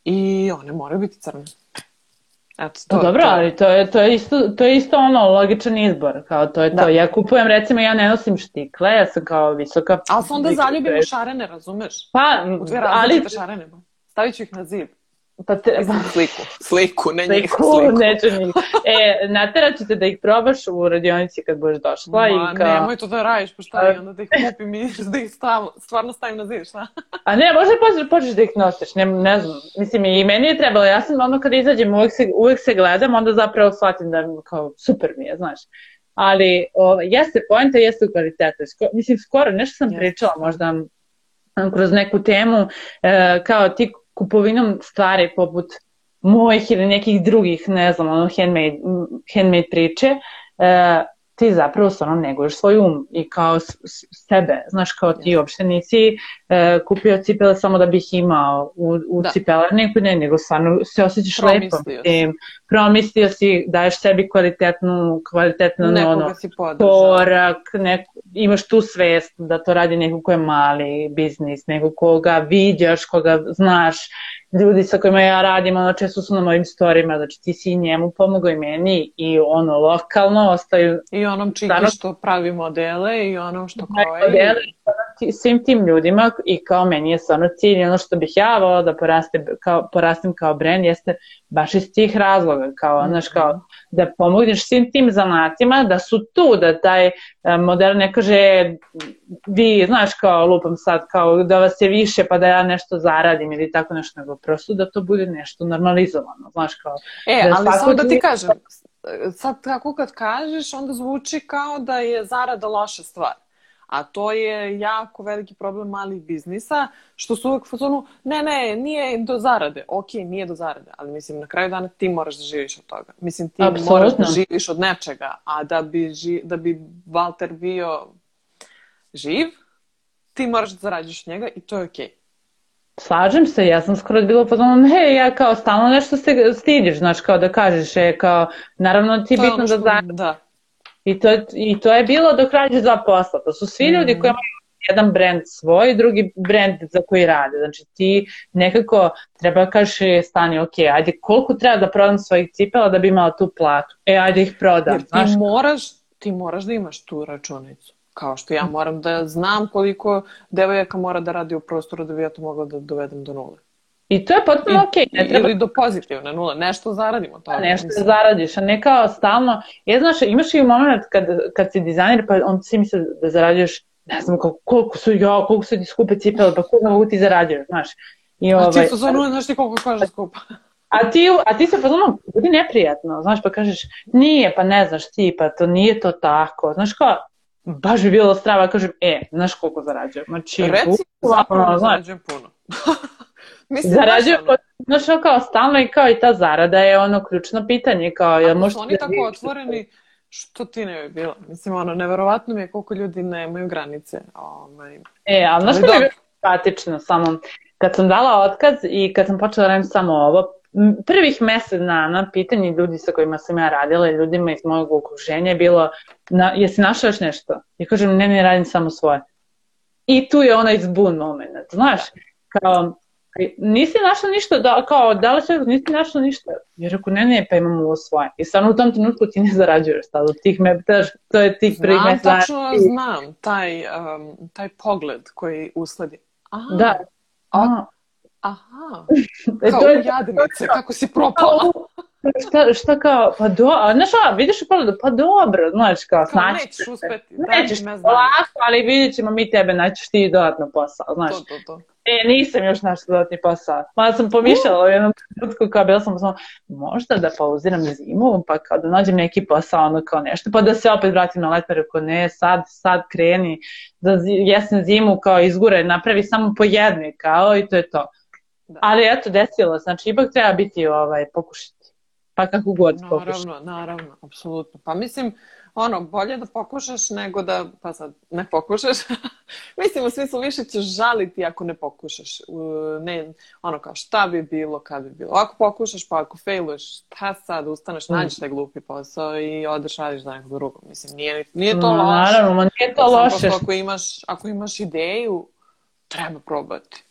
i one moraju biti crne. Eto, to, Pa dobro, to- ali to je, to, je isto, to je isto ono logičan izbor, kao to je to. Da. Ja kupujem, recimo, ja ne nosim štikle, ja sam kao visoka... Ali se onda zaljubim u šarene, razumeš? Pa, ali... šarene. Stavit ću ih na zid. Pa te, Mislim, sliku. Sliku, ne njih, Sliku, sliku. neću njih. E, ću te da ih probaš u radionici kad budeš došla Ma, i kao... nemoj to da radiš, pa šta i onda da ih kupim i da ih stav, stvarno stavim na zid, šta? A ne, možda počneš, počneš da ih nosiš, ne, ne znam. Mislim, i meni je trebalo, ja sam ono kad izađem, uvek se, uvek se gledam, onda zapravo shvatim da kao super mi je, znaš. Ali o, jeste poenta, jeste u kvalitetu. Sko, mislim, skoro nešto sam Jeste. pričala, možda kroz neku temu, e, kao ti kupovinom stvari poput mojih ili nekih drugih, ne znam, ono, handmade, handmade priče, e, ti zapravo stvarno neguješ svoj um i kao sebe, znaš, kao ti uopšte nisi e, kupio cipele samo da bih imao u, u Da. cipelarniku, ne, nego stvarno se osjećaš lepo. Si. Tim, promislio si, daješ sebi kvalitetnu, kvalitetnu ono, Nekoga si podržao. korak, nek, imaš tu svest da to radi neko ko je mali biznis, neko koga viđaš, koga znaš, ljudi sa kojima ja radim, ono često su na mojim storima, znači ti si i njemu pomogao i meni i ono lokalno ostaju I onom čiki Stvarno- što pravi modele i onom što Taj kroji. model, ti- svim tim ljudima i kao meni je stvarno cilj i ono što bih ja volila da poraste, kao, porastem kao brand jeste baš iz tih razloga, kao, znaš, kao da pomogneš svim tim zanatima, da su tu, da taj e, model ne kaže vi, znaš, kao lupam sad, kao da vas je više pa da ja nešto zaradim ili tako nešto, nego prosto da to bude nešto normalizovano, znaš, kao E, Da ali samo da ti ti- kažem, sad tako kad kažeš, onda zvuči kao da je zarada loša stvar. A to je jako veliki problem malih biznisa, što su uvek fazonu, ne, ne, nije do zarade. Ok, nije do zarade, ali mislim, na kraju dana ti moraš da živiš od toga. Mislim, ti Apsolutno. moraš da živiš od nečega, a da bi, ži, da bi Walter bio živ, ti moraš da zarađuješ njega i to je okej. Slažem se, ja sam skoro bila fazonu, ne, ja kao stalno nešto se stidiš, znaš, kao da kažeš, je kao, naravno ti je To je bitno ono da zaradiš. Da. I to, I to je bilo dok radiš dva posla. To su svi ljudi Mhm. koji imaju jedan brand svoj, drugi brand za koji rade. Znači ti nekako treba da kažeš stani, ok, ajde koliko treba da prodam svojih cipela da bi imala tu platu? E, ajde ih prodam. Jer ti Znaš, moraš ti moraš da imaš tu računicu. Kao što ja moram da znam koliko devojaka mora da radi u prostoru da bi ja to mogla da dovedem do nule. I to je potpuno okej. Okay. Ne treba... Ili do pozitivne nule, nešto zaradimo. To, nešto mislim. zaradiš, a ne kao stalno. Je, znaš, imaš i moment kad, kad si dizajner, pa on si misli da zarađuješ, ne znam koliko, koliko su, ja, koliko su ti skupe cipele, pa koliko mogu ti zarađuješ, znaš. I, ovaj, a ti su nule, znaš ti koliko kaže skupa. A ti, a ti se fazonu, budi neprijatno, znaš, pa kažeš, nije, pa ne znaš ti, pa to nije to tako, znaš kao, baš bi bilo strava, kažem, e, znaš koliko zarađujem, znači, Reci, zapravo zarađujem puno. Mislim, Zarađujem, ono... znaš, kao stalno i kao i ta zarada je ono ključno pitanje, kao, jel možete... Oni da tako otvoreni, što ti ne bi bilo? Mislim, ono, neverovatno mi je koliko ljudi nemaju granice. Ovaj... E, ali znaš što je simpatično, samo, kad sam dala otkaz i kad sam počela da radim samo ovo, prvih mesec dana pitanje ljudi sa kojima sam ja radila i ljudima iz mojeg okruženja je bilo na, jesi našao još nešto? Ja kažem, ne, ne radim samo svoje. I tu je onaj zbun moment, znaš, kao, nisi našla ništa, da, kao, da li se, nisi našla ništa? Ja rekao, ne, ne, pa imam ovo svoje. I stvarno u tom trenutku ti ne zarađuješ sad od tih me, to je tih prvih. Znam, tačno znam, taj, um, taj pogled koji usledi. Aha, da. Aha. Aha, e, kao to je, jadnice, kako si propala. šta, šta kao, pa do, a znaš, a, vidiš u pogledu, pa dobro, znaš, kao, snaći nećeš uspeti, nećeš, ne znam. Lako, ali vidjet ćemo mi tebe, naćeš ti dodatno posao, znaš. To, to, to. E, nisam još našla dodatni posao. Ma sam pomišljala u jednom trenutku, kao bila sam samo, možda da pauziram zimu, pa kao da nađem neki posao, ono kao nešto, pa da se opet vratim na letme, rekao, ne, sad, sad kreni, da jesen zimu kao izgure, napravi samo po jednoj, kao, i to je to. Da. Ali eto, desilo, znači ipak treba biti ovaj, pokušati. Pa kako god naravno, pokušati. Naravno, naravno, apsolutno. Pa mislim, ono, bolje da pokušaš nego da, pa sad, ne pokušaš. mislim, u smislu više ćeš žaliti ako ne pokušaš. Ne, ono, kao šta bi bilo, kad bi bilo. Ako pokušaš, pa ako failuješ, šta sad, ustaneš, mm. nađeš taj glupi posao i odeš radiš za nekog drugog. Mislim, nije, nije to no, loše. Naravno, ma nije to loše. Ako imaš, ako imaš ideju, treba probati.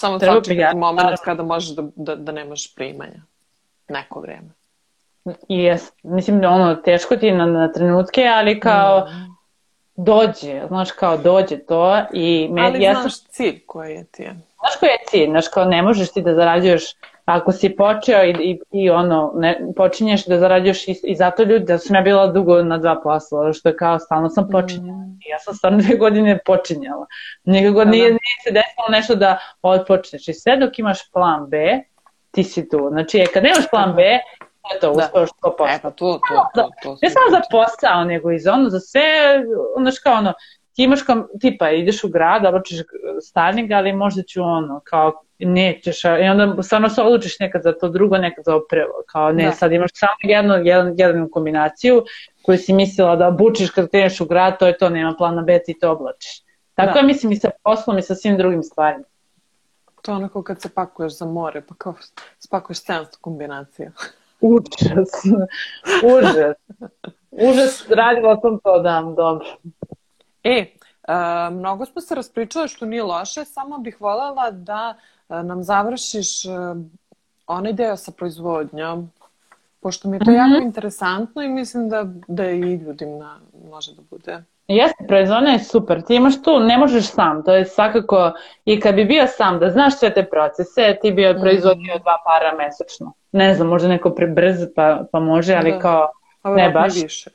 Samo Treba sačekati moment kada možeš da, da, da nemaš primanja. Neko vreme. Jes, mislim da ono, teško ti na, na trenutke, ali kao mm. dođe, znaš kao dođe to i... Me, ali ja znaš sam... cilj koji je ti je. Znaš koji je cilj, znaš kao ne možeš ti da zarađuješ ako si počeo i, i, i ono, ne, počinješ da zarađuješ i, i zato ljudi, da sam ja bila dugo na dva posla, što je kao stalno sam počinjala. Mm. Ja sam stvarno dve godine počinjala. Nikako da, nije, da. nije se desilo nešto da odpočneš. I sve dok imaš plan B, ti si tu. Znači, e, kad nemaš plan B, to, da. uspeo što posao. E, pa to, to, to, to, to ne samo za posao, nego i za ono, za sve, ono kao ono, ti imaš kao, tipa, ideš u grad, oblačiš starnik, ali možda ću ono, kao, nećeš, i onda stvarno se odlučiš nekad za to drugo, nekad za oprevo, kao ne, da. sad imaš samo jednu, jednu, jednu kombinaciju koju si mislila da obučiš kad kreneš u grad, to je to, nema plana B, ti to oblačiš. Tako da. je, mislim, i sa poslom i sa svim drugim stvarima. To je onako kad se pakuješ za more, pa kao spakuješ 700 kombinacija. Užas. Užas. Užas, radila sam to da, dobro. E, Uh, mnogo smo se raspričali što nije loše, samo bih voljela da uh, nam završiš uh, onaj deo sa proizvodnjom, pošto mi je to mm -hmm. jako interesantno i mislim da, da i ljudima može da bude. Jeste, proizvodnja je super. Ti imaš tu, ne možeš sam, to je svakako, i kad bi bio sam, da znaš sve te procese, ti bi mhm. proizvodio dva para mesečno. Ne znam, možda neko prebrz pa, pa može, ali da. kao, ne baš. Više.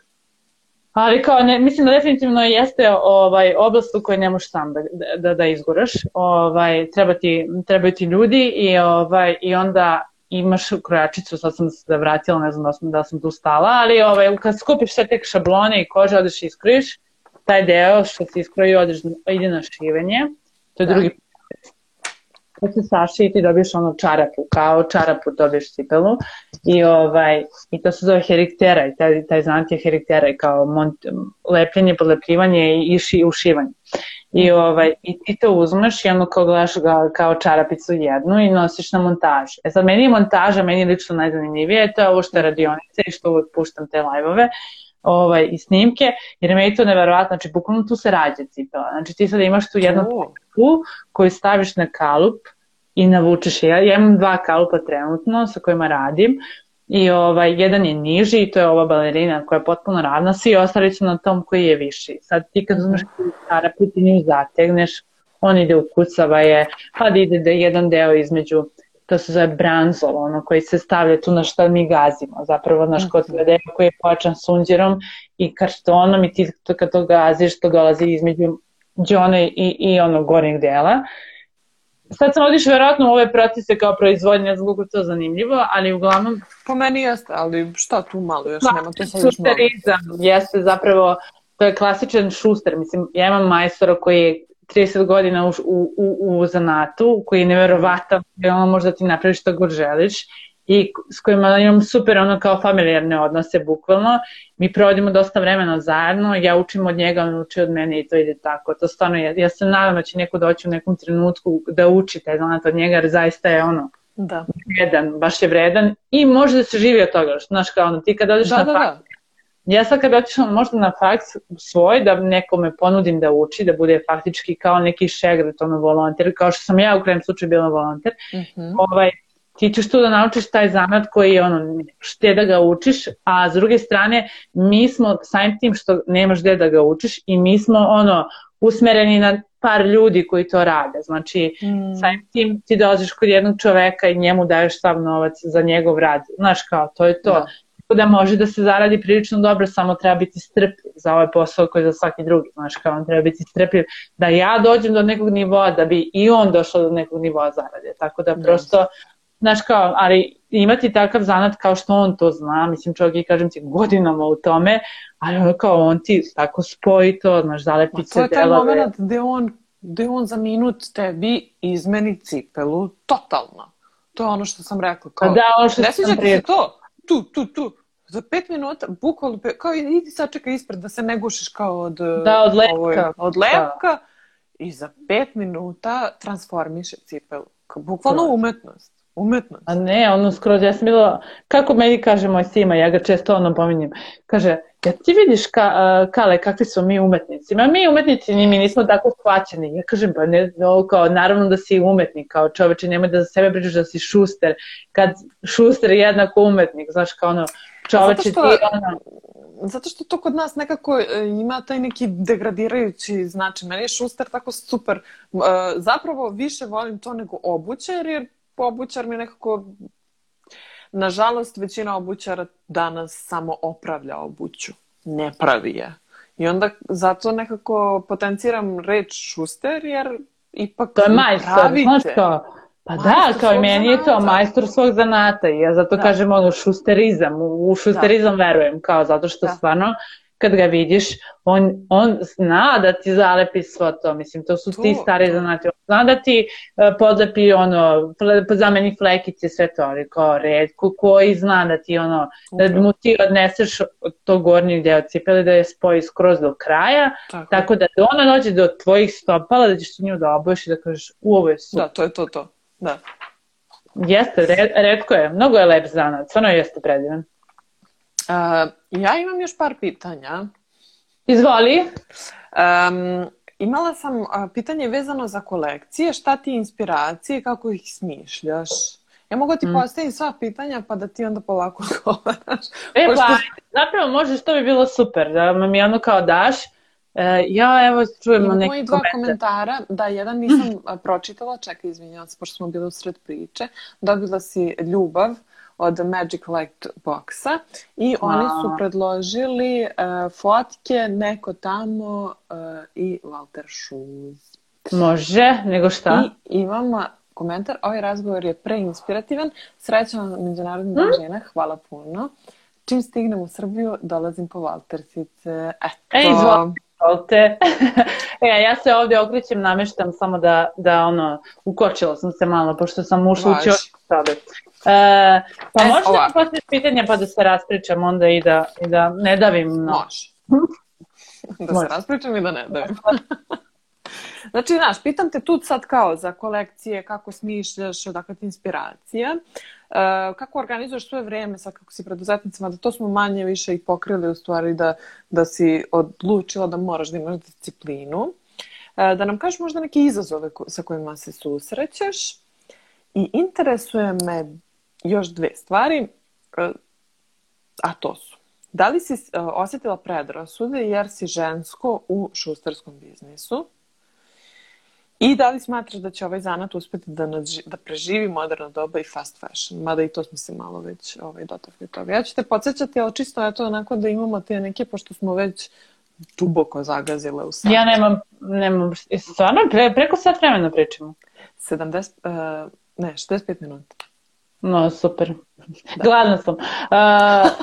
Ali kao, ne, mislim da definitivno jeste ovaj, oblast u kojoj ne možeš sam da, da, da izguraš. Ovaj, treba ti, trebaju ti ljudi i, ovaj, i onda imaš krojačicu, sad sam se vratila, ne znam da sam, da sam tu stala, ali ovaj, kad skupiš sve te šablone i kože, odeš i iskrojiš, taj deo što se iskroji odeš, ide na šivenje, to je da. drugi kad se saši i ti dobiješ ono čarapu, kao čarapu dobiješ cipelu i, ovaj, i to se zove heriktera i taj, taj zanat je heriktera i kao mont, lepljenje, podlepljivanje i ši, ušivanje. I, ovaj, I ti to uzmeš i ono kao gledaš ga kao čarapicu jednu i nosiš na montažu. E sad, meni je montaža, meni je lično najzanimljivije, to je ovo što je radionica i što uvek puštam te live-ove ovaj, i snimke, jer me je to neverovatno, znači bukvalno tu se rađa cipela. Znači ti sada imaš tu jednu oh. koju staviš na kalup i navučeš je. Ja imam dva kalupa trenutno sa kojima radim I ovaj, jedan je niži i to je ova balerina koja je potpuno ravna, svi ostali su na tom koji je viši. Sad ti kad uzmeš stara ti nju zategneš, on ide u kucava je, pa da ide da jedan deo između to se zove branzol, ono koji se stavlja tu na što mi gazimo, zapravo naš kod mm deo koji je počan sunđerom i kartonom i ti kad to gaziš, to dolazi između džone i, i onog gornjeg dela. Sad sam odiš verovatno u ove procese kao proizvodnje, znam to zanimljivo, ali uglavnom... Po meni jeste, ali šta tu malo još nema, to sad još malo. jeste zapravo, to je klasičan šuster, mislim, ja imam majstora koji je 30 godina u, u, u, zanatu, koji je neverovatan, ono možda ti napraviš što god želiš i s kojima imam super ono kao familijarne odnose bukvalno. Mi provodimo dosta vremena zajedno, ja učim od njega, on uči od mene i to ide tako. To stvarno, ja, ja se nadam da će neko doći u nekom trenutku da uči taj zanat od njega, jer zaista je ono da. vredan, baš je vredan i može da se živi od toga. Znaš kao ono, ti kad odeš da, na da, da. Ja sad kad otišla možda na faks svoj, da nekome ponudim da uči, da bude faktički kao neki šegret, ono volonter, kao što sam ja u krajem slučaju bila volonter, mm -hmm. ovaj, ti ćeš tu da naučiš taj zanat koji je ono, šte da ga učiš, a s druge strane mi smo samim tim što nemaš gde da ga učiš i mi smo ono usmereni na par ljudi koji to rade. Znači, mm. samim tim ti dolaziš kod jednog čoveka i njemu daješ sav novac za njegov rad. Znaš kao, to je to. Da da može da se zaradi prilično dobro, samo treba biti strpljiv za ovaj posao koji je za svaki drugi, znaš, kao on treba biti strpljiv da ja dođem do nekog nivoa, da bi i on došao do nekog nivoa zarade, tako da prosto, znaš kao, ali imati takav zanat kao što on to zna, mislim čovjek i kažem ti godinama u tome, ali ono kao on ti tako spoji to, znaš, zalepi se delove. To je taj moment gde on, gde on za minut tebi izmeni cipelu totalno. To je ono što sam rekla. Kao, da, ono što sam prije... to? Tu, tu, tu. Za pet minuta, bukvalno, kao idi sad čekaj ispred da se ne gušiš kao od, da, od lepka. Ovoj, od lepka da. i za pet minuta transformiše cipelu. Bukvalno da. umetnost. Umetnost. A ne, ono skroz, ja sam bila, kako meni kaže moj sima, ja ga često ono pominjem, kaže, ja ti vidiš ka, uh, Kale, kakvi smo mi umetnici? Ma mi umetnici, ni mi nismo tako shvaćeni. Ja kažem, pa ne, no, kao, naravno da si umetnik, kao čoveče, nemoj da za sebe pričaš da si šuster, kad šuster je jednako umetnik, znaš, kao ono, čoveče ti ono... Zato što to kod nas nekako e, ima taj neki degradirajući znači. Meni je šuster tako super. Uh, zapravo više volim to nego obućer, jer obućar mi nekako Nažalost, većina obućara danas samo opravlja obuću. Ne pravi je. I onda zato nekako potenciram reč šuster, jer ipak To je majstor, znaš kao, Pa da, kao i meni je to majstor svog zanata i ja zato da. kažem ono šusterizam, u šusterizam da. verujem, kao zato što da. stvarno kad ga vidiš, on, on zna da ti zalepi svo to, mislim, to su to, ti stari zanati, on zna da ti uh, podlepi ono, zameni flekice, sve to, ali kao redko koji zna da ti ono, da mu ti odneseš to gornji deo cipele, da je spoji skroz do kraja, tako, tako da ona dođe do tvojih stopala, da ćeš nju da oboješ i da kažeš, u ovo je super. Da, to je to, to, da. Jeste, redko je, mnogo je lep zanat, stvarno jeste predivan. Uh, ja imam još par pitanja. Izvoli. Um, imala sam uh, pitanje vezano za kolekcije. Šta ti je inspiracije, kako ih smišljaš? Ja mogu ti mm. postaviti sva pitanja pa da ti onda polako odgovaraš. E Pošto... pa, zapravo možeš, to bi bilo super, da mi ono kao daš. E, ja evo čujemo neki moji dva komentara, da jedan nisam pročitala, čekaj izvinjavam se, pošto smo bili u sred priče. Dobila si ljubav od Magic Light Boxa i wow. oni su predložili uh, fotke neko tamo uh, i Walter Shoes. Može, nego šta? I imamo komentar, ovaj razgovor je preinspirativan. Srećan Međunarodni dan mm? žena, hvala puno. Čim stignem u Srbiju, dolazim po Valtersice. Eto. Ej, izvolite. e, ja se ovdje okrećem, nameštam samo da, da ono, ukočila sam se malo, pošto sam ušla u ćošku sada. E, pa e, možeš da postojiš pitanja pa da se raspričam onda i da, i da ne davim. No. Može. da Može. se raspričam i da ne davim. Znači, znaš, pitam te tu sad kao za kolekcije, kako smišljaš, odakle ti inspiracija, uh, kako organizuješ svoje vreme, sad kako si preduzetnicama, da to smo manje više i pokrili u stvari da, da si odlučila da moraš da imaš disciplinu. Uh, da nam kažeš možda neke izazove sa kojima se susrećeš i interesuje me još dve stvari. E, a to su. Da li si uh, osjetila predrasude jer si žensko u šustarskom biznisu? I da li smatraš da će ovaj zanat uspeti da, nadži, da preživi moderno doba i fast fashion? Mada i to smo se malo već ovaj, dotakli toga. Ja ću te podsjećati, ali čisto eto onako da imamo te neke, pošto smo već duboko zagazile u sat. Ja nemam, nemam, stvarno, pre, preko sat vremena pričamo. 70, uh, ne, 65 minuta. No, super. Da. Gladna sam. Uh,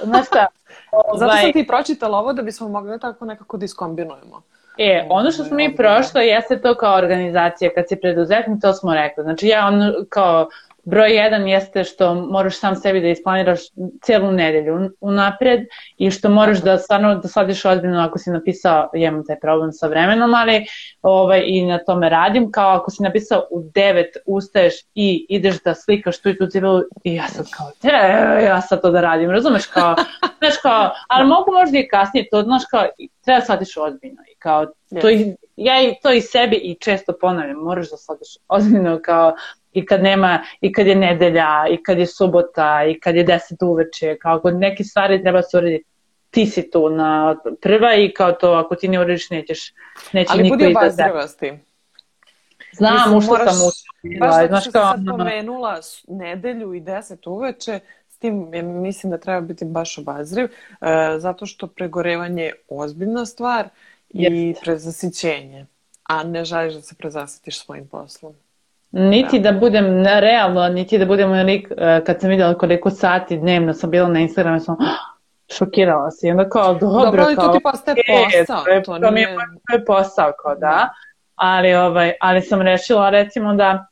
znaš šta? Ovaj... Zato sam ti pročitala ovo da bismo mogli tako nekako da iskombinujemo. E, ono što smo mi prošlo jeste to kao organizacija, kad si preduzetnik, to smo rekli. Znači ja ono kao Broj jedan jeste što moraš sam sebi da isplaniraš celu nedelju unapred i što moraš da stvarno da shvatiš ozbiljno ako si napisao, imam taj problem sa vremenom, ali ovaj, i na tome radim, kao ako si napisao u 9 ustaješ i ideš da slikaš tu i tu cipelu i ja sad kao, treba ja sad to da radim, razumeš kao, znaš kao, ali mogu možda i kasnije to, znaš kao, treba da shvatiš ozbiljno i kao, to i, ja i to i sebi i često ponavljam, moraš da shvatiš ozbiljno kao, i kad nema, i kad je nedelja, i kad je subota, i kad je deset uveče, kao kod neke stvari treba se urediti ti si tu na prva i kao to ako ti ne urediš nećeš neće Ali niko tebe. Ali budi obazrivosti. Znam, Mislim, ušla sam u Baš zato što kao, sad pomenula nedelju i deset uveče, s tim mislim da treba biti baš obazriv, uh, zato što pregorevanje je ozbiljna stvar yes. i prezasićenje, a ne želiš da se prezasitiš svojim poslom. Niti da. da budem realno, niti da budem lik, e, kad sam vidjela koliko sati dnevno sam bila na Instagramu, sam šokirala se. I onda kao, dobro, dobro kao, to ti postaje posao. To, je, to, to mi je, to je posao, kao da. da. Ali, ovaj, ali sam rešila recimo da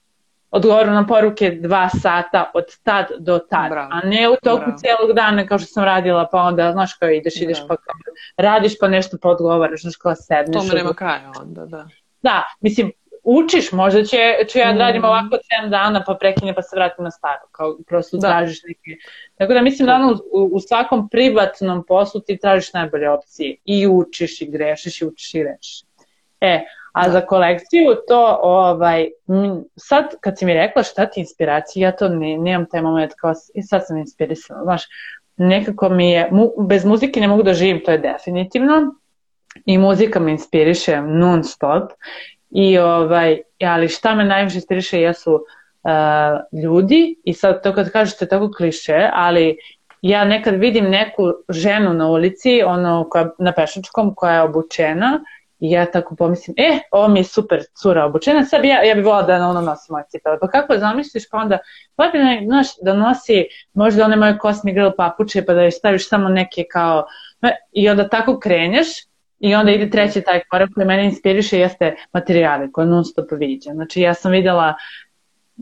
odgovoru na poruke dva sata od tad do tad, Bravo. a ne u toku Bravo. cijelog dana kao što sam radila, pa onda, znaš, kao ideš, ideš, Bravo. pa kao, radiš pa nešto pa odgovaraš, znaš, kao sedneš. To nema kraja onda, da. Da, mislim, učiš, možda će, će ja da radim mm. ovako 7 dana pa prekine pa se vratim na staro, kao prosto da. tražiš neke. Tako da mislim da ono, u, u svakom privatnom poslu ti tražiš najbolje opcije i učiš i grešiš i učiš i grešiš. E, a da. za kolekciju to, ovaj, sad kad si mi rekla šta ti inspiracija, ja to ne, nemam taj moment kao, i sad sam inspirisana, znaš, nekako mi je, mu, bez muzike ne mogu da živim, to je definitivno, i muzika me inspiriše non stop I ovaj, ali šta me najviše inspiriše jesu uh, ljudi i sad to kad kažete tako kliše, ali ja nekad vidim neku ženu na ulici, ono koja, na pešačkom koja je obučena i ja tako pomislim, e, ovo mi je super cura obučena, sad ja, ja bih volila da ona nosi moje cipele. Pa kako zamisliš, pa onda, pa bi, znaš, da nosi možda one moje kosmi grill papuče, pa da joj staviš samo neke kao, i onda tako krenješ, I onda ide treći taj korak koji mene inspiriše jeste materijale koje non stop viđam. Znači ja sam videla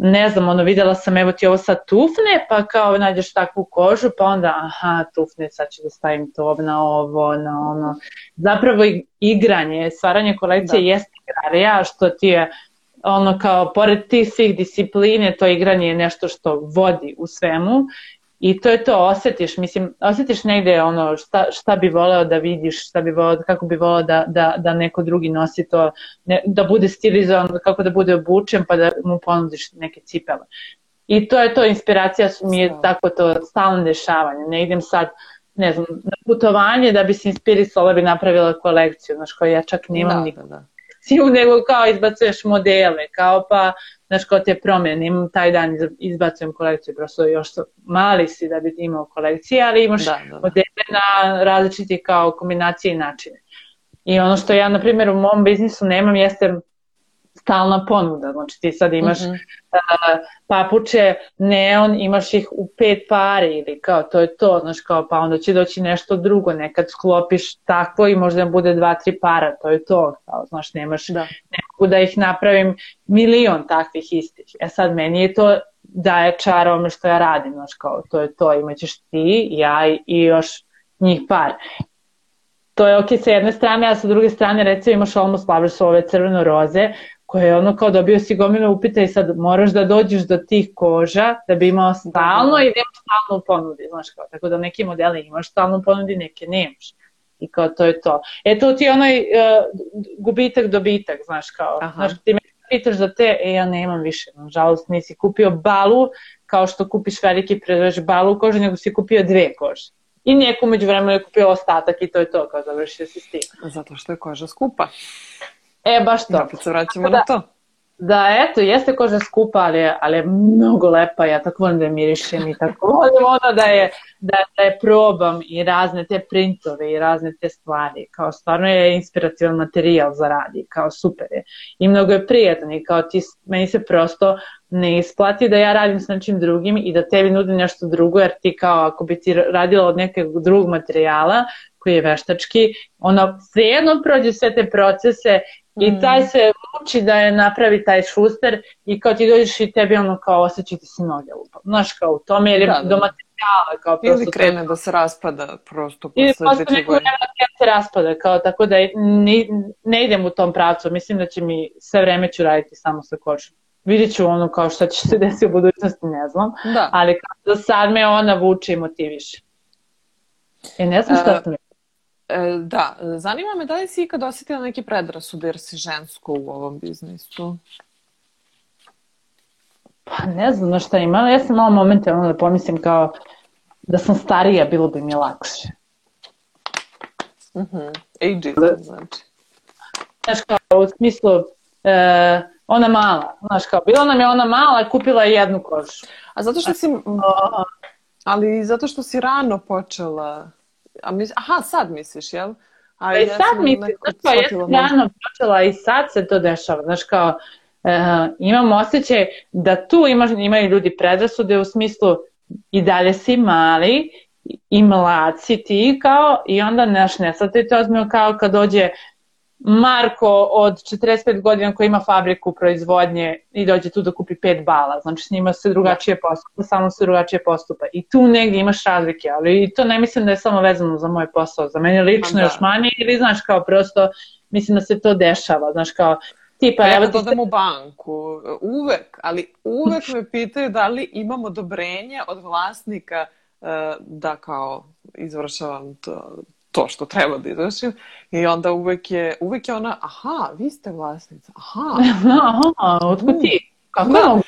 ne znam, ono, videla sam, evo ti ovo sad tufne, pa kao nađeš takvu kožu, pa onda, aha, tufne, sad ću da stavim to na ovo, na ono. Zapravo igranje, stvaranje kolekcije da. jeste igrarija, što ti je, ono, kao, pored tih svih discipline, to igranje je nešto što vodi u svemu I to je to, osjetiš, mislim, osjetiš negde ono šta, šta bi voleo da vidiš, šta bi voleo, kako bi voleo da, da, da neko drugi nosi to, ne, da bude stilizovan, kako da bude obučen pa da mu ponudiš neke cipele. I to je to, inspiracija mi je tako to stalno dešavanje. Ne idem sad, ne znam, na putovanje da bi se inspirisala, bi napravila kolekciju, znaš, koja ja čak nemam da, nikada. Da, da nego kao izbacuješ modele, kao pa znaš, kao te promjene, imam taj dan izbacujem kolekciju, prosto još mali si da bi imao kolekcije, ali imaš da, da, da. modele na različiti kao kombinacije i načine. I ono što ja, na primjer, u mom biznisu nemam jeste stalna ponuda, znači ti sad imaš uh -huh. uh, papuče neon, imaš ih u pet pari ili kao to je to, znaš kao pa onda će doći nešto drugo, nekad sklopiš tako i možda bude dva, tri para, to je to, kao, znaš nemaš, da. Mogu da ih napravim milion takvih istih. E sad meni je to daje čar ome što ja radim, znaš kao to je to, imaćeš ti, ja i još njih par to je ok sa jedne strane, a sa druge strane recimo imaš almost flowers ove crveno-roze koje je ono kao dobio si gomilu upita i sad moraš da dođeš do tih koža da bi imao stalno i da imaš stalno u ponudi, znaš kao, tako da neki modeli imaš stalno u ponudi, neke nemaš. I kao to je to. E to ti je onaj uh, gubitak dobitak, znaš kao, Aha. znaš, ti me pitaš za te, e ja nemam više, nažalost nisi kupio balu, kao što kupiš veliki predraž balu kože, nego si kupio dve kože. I neko među vremenu je kupio ostatak i to je to, kao završio si s tim. Zato što je koža skupa. E, baš to. Da, opet se vraćamo da, na to. Da, eto, jeste koža skupa, ali je, ali je mnogo lepa, ja tako volim da je mirišem i tako volim ono da je, da, da je probam i razne te printove i razne te stvari, kao stvarno je inspirativan materijal za radi, kao super je. I mnogo je prijatan i kao ti, meni se prosto ne isplati da ja radim s nečim drugim i da tebi nudim nešto drugo, jer ti kao ako bi ti radila od nekog drugog materijala, koji je veštački, ono svejedno prođe sve te procese I mm. taj se uči da je napravi taj šuster i kao ti dođeš i tebi ono kao osjećati se noge lupa. Znaš kao u tome jer je da, da. do materijala kao prosto. Ili krene to... da se raspada prosto Ili posle neko vremena da se raspada kao tako da ne, ne idem u tom pravcu. Mislim da će mi sve vreme ću raditi samo sa kožom. Vidjet ću ono kao šta će se desiti u budućnosti, ne znam. Da. Ali kao da sad me ona vuče i motiviše. E ne znam šta uh, sam E, da, zanima me da li si ikad osetila neki predrasud jer si žensko u ovom biznisu? Pa ne znam na šta ima, ja sam malo momente da pomislim kao da sam starija, bilo bi mi lakše. Mhm, uh -huh. ageism da. znači. Znaš kao, u smislu, e, ona mala, znaš kao, bila nam je ona mala, kupila je jednu kožu. A zato što si, ali zato što si rano počela A mis, aha, sad misliš, jel? A pa i ja sad misliš, znaš ja sam rano počela i sad se to dešava, znaš kao, uh, imam osjećaj da tu imaš, imaju ljudi predrasude u smislu i dalje si mali i mlad si ti kao i onda naš ne sad te ozbiljno kao kad dođe Marko od 45 godina koji ima fabriku proizvodnje i dođe tu da kupi pet bala, znači s njima se drugačije postupa, samo se drugačije postupa. I tu negdje imaš razlike, ali to ne mislim da je samo vezano za moj posao, za mene lično da. još manje, ili znaš kao prosto, mislim da se to dešava, znaš kao, tipa... Pa ja kad odem u banku, uvek, ali uvek me pitaju da li imam odobrenje od vlasnika uh, da kao izvršavam to, to što treba da izvršim i onda uvek je, uvek je ona, aha, vi ste vlasnica, aha. aha, otkud ti? Kako da,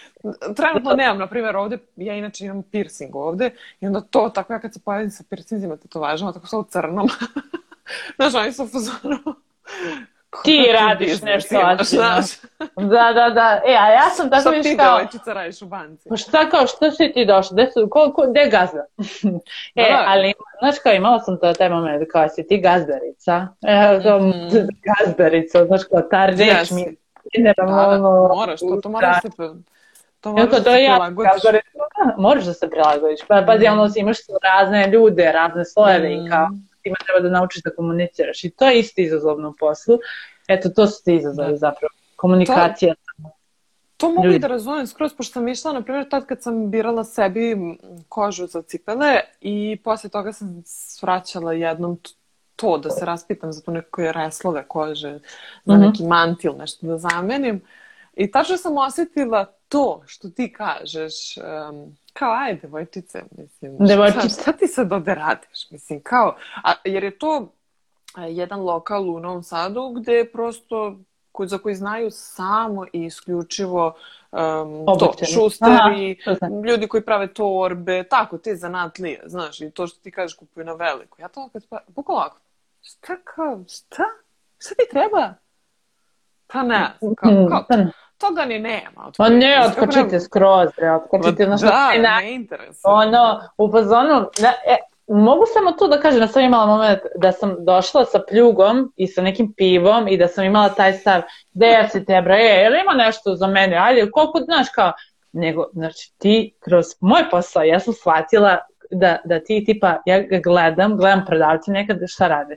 trenutno nemam, na primjer, ovde, ja inače imam piercing ovde i onda to, tako ja kad se pojavim sa piercingima, tetovažama, tako sa u crnom. Znaš, oni su u fazonu ti radiš nešto znaš. Da, da, da. E, a ja sam tako viš kao... Šta ti radiš u banci? Pa šta kao, što si ti došla? Gde su, ko, ko, gde gazda? e, da. ali, znaš kao, imala sam to taj moment, kao, si ti gazdarica? E, kao, mm -hmm. gazdarica, znaš kao, ta reč yes. mi... Da, da, moraš, to, to moraš se... To moraš da se prilagodiš. Ja, moraš da se prilagodiš. Pa, pazi, mm. ono, imaš imaš razne ljude, razne slojeve mm. i kao, ima treba da naučiš da komuniciraš. I to je isto izazovno u poslu. Eto, to su ti izazovi da. zapravo. Komunikacija. To, to mogu i da razumem skroz, pošto sam išla, na primjer, tad kad sam birala sebi kožu za cipele i posle toga sam svraćala jednom to da se raspitam za to neke reslove kože, za mhm. neki mantil, nešto da zamenim. I tačno sam osetila to što ti kažeš, um, kao, aj, devojčice, mislim, devojčice. Šta, šta ti sad ovde radiš? Mislim, kao, a, jer je to jedan lokal u Novom Sadu gde prosto koji, za koji znaju samo i isključivo um, to, šusteri, Aha, ljudi koji prave torbe, tako, te zanatlije, znaš, i to što ti kažeš kupuju na veliko. Ja to kad pa, bukvalno ovako, šta kao, šta? Šta ti treba? Pa ne, kao, mm, kao, pa toga ni nema. Ma ne, otkočite skroz, bre, otkočite. Znaš, da, na, ne interesuje. Ono, u fazonu, da, e, mogu samo to da kažem da sam imala moment da sam došla sa pljugom i sa nekim pivom i da sam imala taj stav, gde si te bre, je, li ima nešto za mene, ajde, koliko, znaš, kao, nego, znači, ti kroz moj posao, ja sam shvatila da, da ti tipa, ja ga gledam, gledam prodavce nekad šta rade.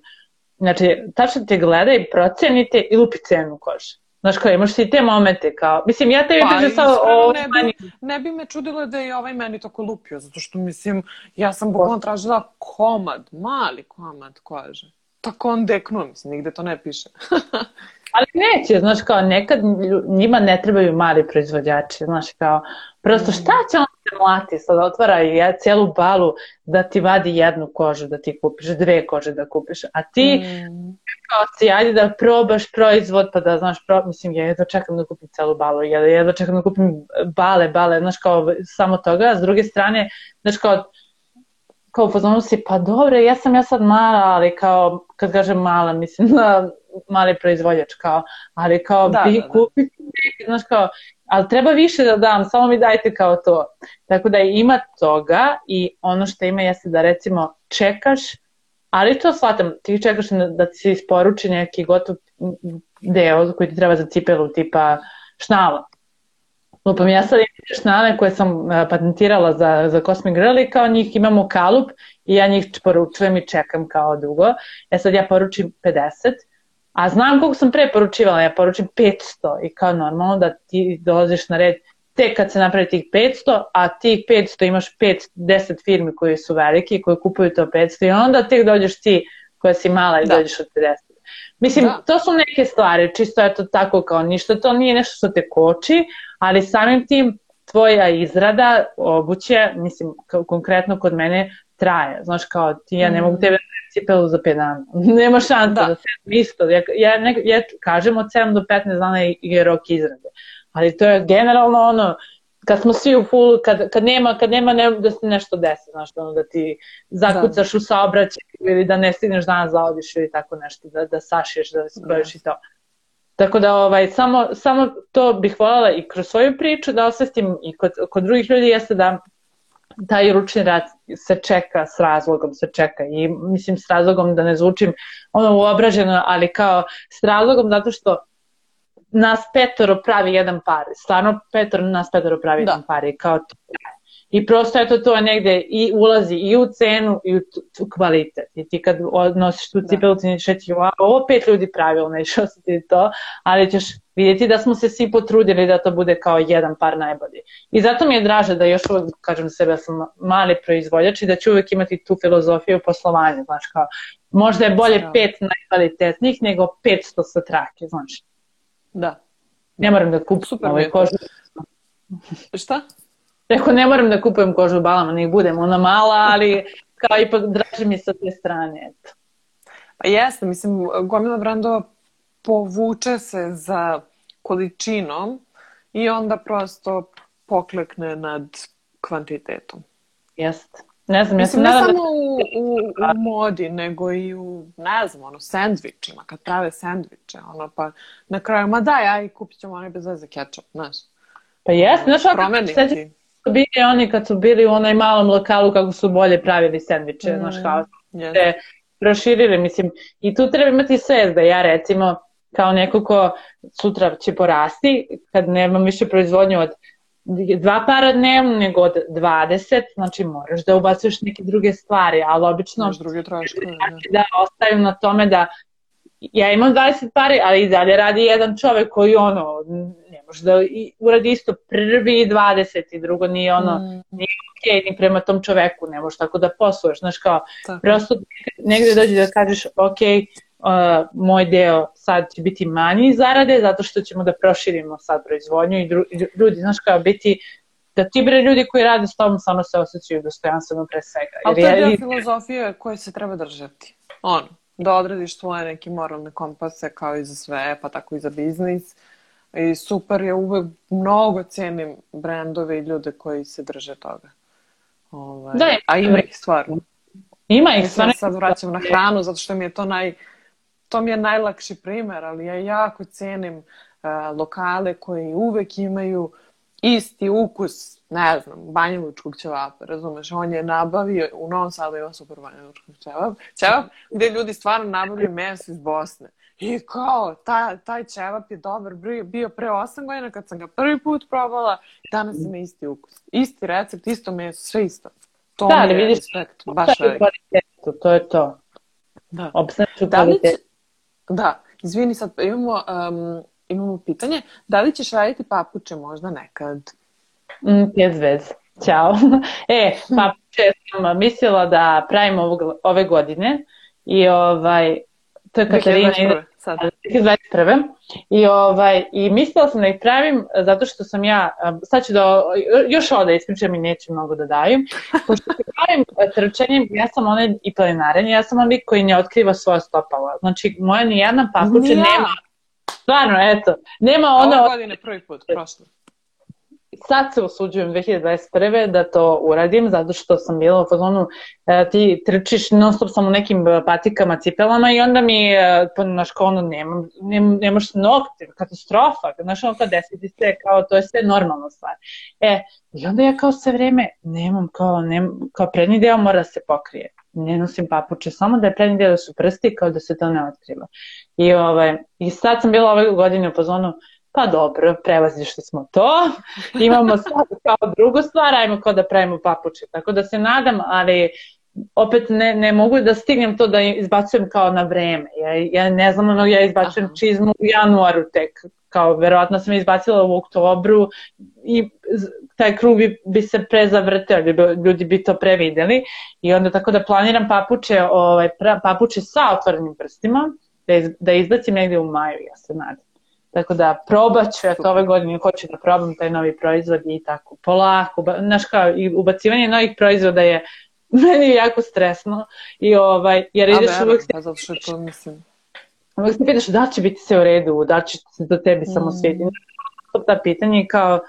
Znači, tačno te gleda i procenite i lupi cenu kože. Znaš kao, imaš ti te momente kao, mislim, ja te pa, vidim sa o... Ne bi, ne bi me čudilo da je ovaj meni tako lupio, zato što, mislim, ja sam bukvalno tražila komad, mali komad kože. Tako on deknuo, mislim, nigde to ne piše. Ali neće, znaš, kao nekad njima ne trebaju mali proizvođači, znaš, kao, prosto mm. šta će on mlati, sad otvara i cijelu balu da ti vadi jednu kožu da ti kupiš, dve kože da kupiš, a ti mm. kao si, ajde da probaš proizvod, pa da, znaš, pro, mislim, ja jedva čekam da kupim celu balu, ja jedva čekam da kupim bale, bale, znaš, kao samo toga, a s druge strane, znaš, kao, kao pozvonu si, pa dobro, ja sam ja sad mala, ali kao, kad kažem mala, mislim na mali proizvođač, kao, ali kao, da, bi da, da. kupiti, znaš, kao, ali treba više da dam, samo mi dajte kao to. Tako da ima toga i ono što ima jeste da recimo čekaš, ali to shvatam, ti čekaš da ti se isporuči neki gotov deo koji ti treba za cipelu, tipa šnala. Lupam, ja sad imam šnale koje sam e, patentirala za, za Cosmic Girl i kao njih imam u kalup i ja njih poručujem i čekam kao dugo. E sad ja poručim 50 A znam koliko sam pre poručivala, ja poručim 500 i kao normalno da ti dolaziš na red tek kad se napravi tih 500, a tih 500 imaš 5-10 firmi koji su veliki, koji kupuju to 500 i onda tek dođeš ti koja si mala i da. dođeš od 50. Mislim, da. to su neke stvari, čisto je to tako kao ništa, to nije nešto što te koči, ali samim tim tvoja izrada obuće, mislim, konkretno kod mene, traje. Znaš, kao ti, ja ne mogu mm. tebe cipelu za 5 dana. Nema šansa da, da se isto. Ja, ja, ne, ja kažem od 7 do 15 dana je rok izrade. Ali to je generalno ono, kad smo svi u fullu, kad, kad nema, kad nema ne, da se nešto desi, znaš, ono, da ti zakucaš da. u saobraćaj ili da ne stigneš danas da odiš ili tako nešto, da, da sašiješ, da se brojiš da. i to. Tako da ovaj, samo, samo to bih voljela i kroz svoju priču da osvestim i kod, kod drugih ljudi jeste da taj ručni rad se čeka s razlogom, se čeka i mislim s razlogom da ne zvučim ono uobraženo, ali kao s razlogom zato što nas petoro pravi jedan par, stvarno petoro nas petoro pravi da. jedan par i kao to I prosto eto to negde i ulazi i u cenu i u tu kvalitet. I ti kad nosiš tu da. cipelu ti nećeš reći wow, ovo pet ljudi pravilo, nećeš osjetiti to, ali ćeš vidjeti da smo se svi potrudili da to bude kao jedan par najbolji. I zato mi je draže da još uvek kažem sebe da sam mali proizvođač i da ću uvek imati tu filozofiju poslovanja, znaš kao, možda je bolje da. pet najkvalitetnijih nego 500 sa trake, znaš. Da. Ne moram da kupim ovaj kožu. Šta? Rekao, ne moram da kupujem kožu balama, nek budem ona mala, ali kao ipak draže mi sa te strane. Eto. Pa jeste, mislim, gomila brandova povuče se za količinom i onda prosto poklekne nad kvantitetom. Jeste. Ne znam, Mislim, ja ne samo u, u, u modi, nego i u, ne znam, ono, sandvičima, kad prave sandviče, ono, pa na kraju, ma daj, aj, kupit ćemo onaj bez veze ketchup, znaš. Pa jes, znaš, ako bili oni kad su bili u onaj malom lokalu kako su bolje pravili sandviče, mm, znaš, kao yes. se proširili, mislim, i tu treba imati svest da ja recimo kao neko ko sutra će porasti, kad nemam više proizvodnju od dva para dnevno nego od 20, znači moraš da ubacuješ neke druge stvari, ali obično Još druge troškove, da. da ostaju na tome da ja imam 20 pari, ali i dalje radi jedan čovek koji ono, ne može da uradi isto prvi 20 i drugo nije ono, mm. nije ok ni prema tom čoveku, ne možeš tako da posluješ, znaš kao, tako. prosto negde dođe da kažeš ok, uh, moj deo sad će biti manji zarade zato što ćemo da proširimo sad proizvodnju i ljudi, znaš kao biti da ti bre ljudi koji rade s tobom samo se osjećaju dostojanstveno pre svega. Ali to je deo filozofije koje se treba držati. Ono, da odradiš svoje neke moralne kompase kao i za sve, pa tako i za biznis. I super je uvek, mnogo cenim brendove i ljude koji se drže toga. Ovaj, da, a ima ih stvarno. Ima ih stvarno. Sad vraćam na hranu, zato što mi je to naj, to mi je najlakši primer, ali ja jako cenim uh, lokale koji uvek imaju isti ukus, ne znam, banjalučkog ćevapa, razumeš? On je nabavio, u Novom Sadu ima super banjalučkog ćevap, ćevap gde ljudi stvarno nabavljaju meso iz Bosne. I kao, taj, taj ćevap je dobar, bio pre 8 godina kad sam ga prvi put probala, danas ima isti ukus. Isti recept, isto meso, sve isto. To da, je vidiš, respekt, baš velik. To je to. Da. Obsesiju da li će, Da, izvini sad, imamo, um, imamo pitanje. Da li ćeš raditi papuče možda nekad? Mm, bez vez. Ćao. e, papuče sam mislila da pravim ovog, ove godine i ovaj, to je Katarina, sad? 2021. I, ovaj, I mislila sam da ih pravim zato što sam ja, sad ću da, još ovo da ispričam i neću mnogo da dajem. Pošto se pravim trčanjem, ja sam onaj i planinarenje, ja sam onaj koji ne otkriva svoje stopala. Znači, moja nijedna papuče ja. nema. Stvarno, eto. Nema ono... Ove godine prvi put, prošlo sad se usuđujem 2021. da to uradim, zato što sam bila u fazonu, e, ti trčiš non stop sam u nekim e, patikama, cipelama i onda mi, e, pa, znaš, kao ono, nemam, nem, nemaš nokte, katastrofa, znaš, ono kao desiti se, kao, to je sve normalna stvar. E, i onda ja kao sve vreme nemam, kao, nemam, kao prednji deo mora da se pokrije. Ne nosim papuče, samo da je prednji deo da su prsti, kao da se to ne otkriva. I, ovaj, i sad sam bila ove godine u fazonu, pa dobro, prevazišli smo to, imamo sad kao drugu stvar, ajmo kao da pravimo papuče. Tako da se nadam, ali opet ne, ne mogu da stignem to da izbacujem kao na vreme. Ja, ja ne znam, ono, ja izbacujem Aha. čizmu u januaru tek, kao verovatno sam izbacila u oktobru i taj krug bi, bi se prezavrteo, ljudi bi to prevideli i onda tako da planiram papuče, ovaj, papuče sa otvorenim prstima, da, iz, da izbacim negde u maju, ja se nadam. Tako da probat ću, ja to ove godine hoću da probam taj novi proizvod i tako polako, znaš kao i ubacivanje novih proizvoda je meni je jako stresno i ovaj, jer ideš A, uvek... Pa zato što to mislim. Uvek se pitaš da će biti sve u redu, da će se do tebi mm. samo svijeti. Ta pitanje kao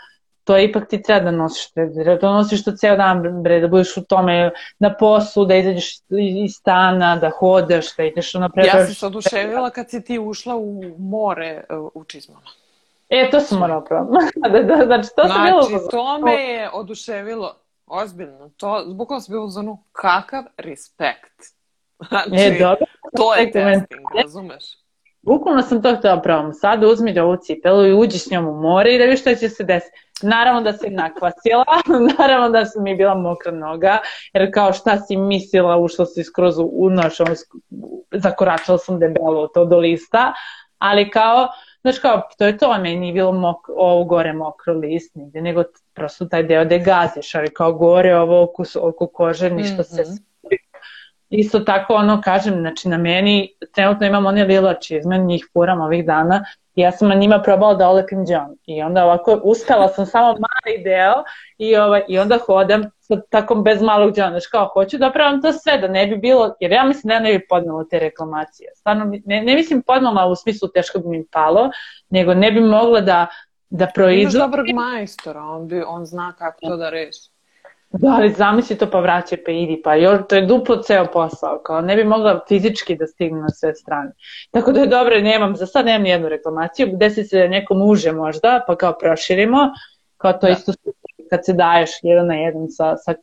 to ipak ti treba da nosiš, da nosiš to ceo dan, bre, da budeš u tome na poslu, da izađeš iz stana, da hodaš, da ideš na predaš. Ja sam se oduševila kad si ti ušla u more u čizmama. E, to sam morala probati. da, da, znači, to znači, sam bilo... to me je oduševilo. Ozbiljno. To, zbukvalno sam bilo u zonu, kakav respekt. Znači, e, dobro. to je testing, razumeš? Bukvalno sam to htjela probam. Sad uzmi da ovu cipelu i uđi s njom u more i da viš šta će se desiti. Naravno da se nakvasila, naravno da mi je bila mokra noga, jer kao šta si mislila, ušla si skroz u naš, zakoračala sam debelo to do lista, ali kao, znaš kao, to je to, meni nije bilo mok, ovo gore mokro list nigde, nego prosto taj deo da gaziš, ali kao gore ovo oko, oko kože, ništa mm -hmm. se mhm isto tako ono kažem, znači na meni trenutno imam one lila čizme, njih furam ovih dana i ja sam na njima probala da olepim džon i onda ovako uspela sam samo mali deo i, ovaj, i onda hodam sa takom bez malog džona, znači kao hoću da pravim to sve da ne bi bilo, jer ja mislim da ja ne bi podnala te reklamacije, stvarno ne, ne mislim podnala u smislu teško bi mi palo, nego ne bi mogla da da proizvodi. Imaš dobrog majstora, on, bi, on zna kako to da reši. Da, ali zamisli to pa vraća pa idi, pa još, to je duplo ceo posao, kao ne bi mogla fizički da stigne na sve strane. Tako da je dobro, nemam, za sad nemam nijednu reklamaciju, desi se nekom uže možda, pa kao proširimo, kao to da. isto kad se daješ jedan na jedan sa, sa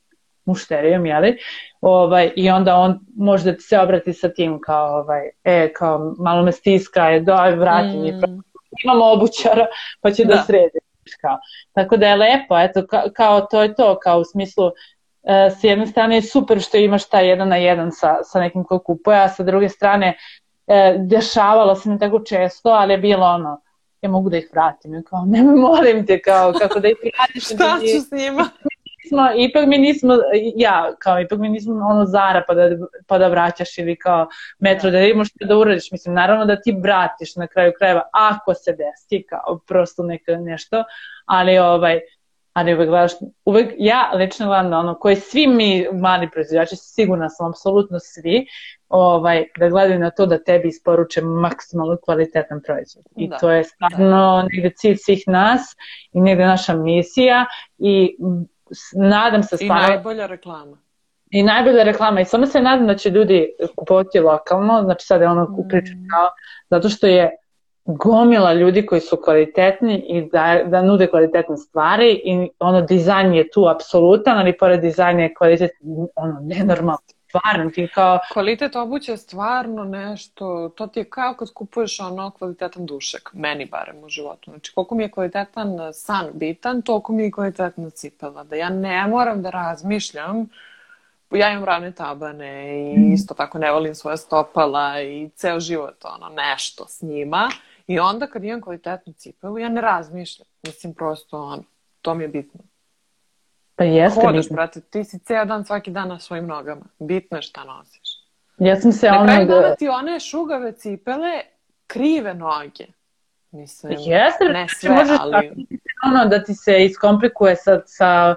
mušterijom, jeli? Ovaj, I onda on može da ti se obrati sa tim kao, ovaj, e, kao malo me stiska, je, daj, vrati mm. mi, imamo obućara, pa će da, da sredi kao. Tako da je lepo, eto, ka, kao to je to, kao u smislu, e, s jedne strane je super što imaš taj jedan na jedan sa, sa nekim ko kupuje, a sa druge strane e, dešavalo se ne tako često, ali je bilo ono, ja mogu da ih vratim, kao, nemoj molim te, kao, kako da ih vratiš. Šta ću s njima? nismo, ipak mi nismo, ja, kao ipak mi nismo ono Zara pa da, pa da vraćaš ili kao metro da vidimo šta da uradiš. Mislim, naravno da ti vratiš na kraju krajeva ako se desi kao prosto neka nešto, ali ovaj, ali uvek gledaš, uvek, ja lično gledam da ono, koje svi mi mali proizvođači, sigurna sam, apsolutno svi, ovaj, da gledaju na to da tebi isporuče maksimalno kvalitetan proizvod. I da. to je stvarno negde cilj svih nas i negde naša misija i nadam se stvarno... I najbolja reklama. I najbolja reklama. I samo se nadam da će ljudi kupovati lokalno, znači sad je ono mm. pričam kao, zato što je gomila ljudi koji su kvalitetni i da, da nude kvalitetne stvari i ono dizajn je tu apsolutan, ali pored dizajna je kvalitet ono nenormalno stvarno ti kao... Kvalitet obuće je stvarno nešto, to ti je kao kad kupuješ ono kvalitetan dušek, meni barem u životu. Znači koliko mi je kvalitetan san bitan, toliko mi je kvalitetna cipela. Da ja ne moram da razmišljam ja imam ravne tabane i isto tako ne volim svoje stopala i ceo život ono nešto s njima i onda kad imam kvalitetnu cipelu ja ne razmišljam mislim prosto ono to mi je bitno Pa jeste. Hodaš, brate, ti si ceo dan, svaki dan na svojim nogama. Bitno je šta nosiš. Ja sam se ono... Na kraju dana ti one šugave cipele krive noge. Mislim, Jeste, ne sve, možeš ali... ono da ti se iskomplikuje sa, sa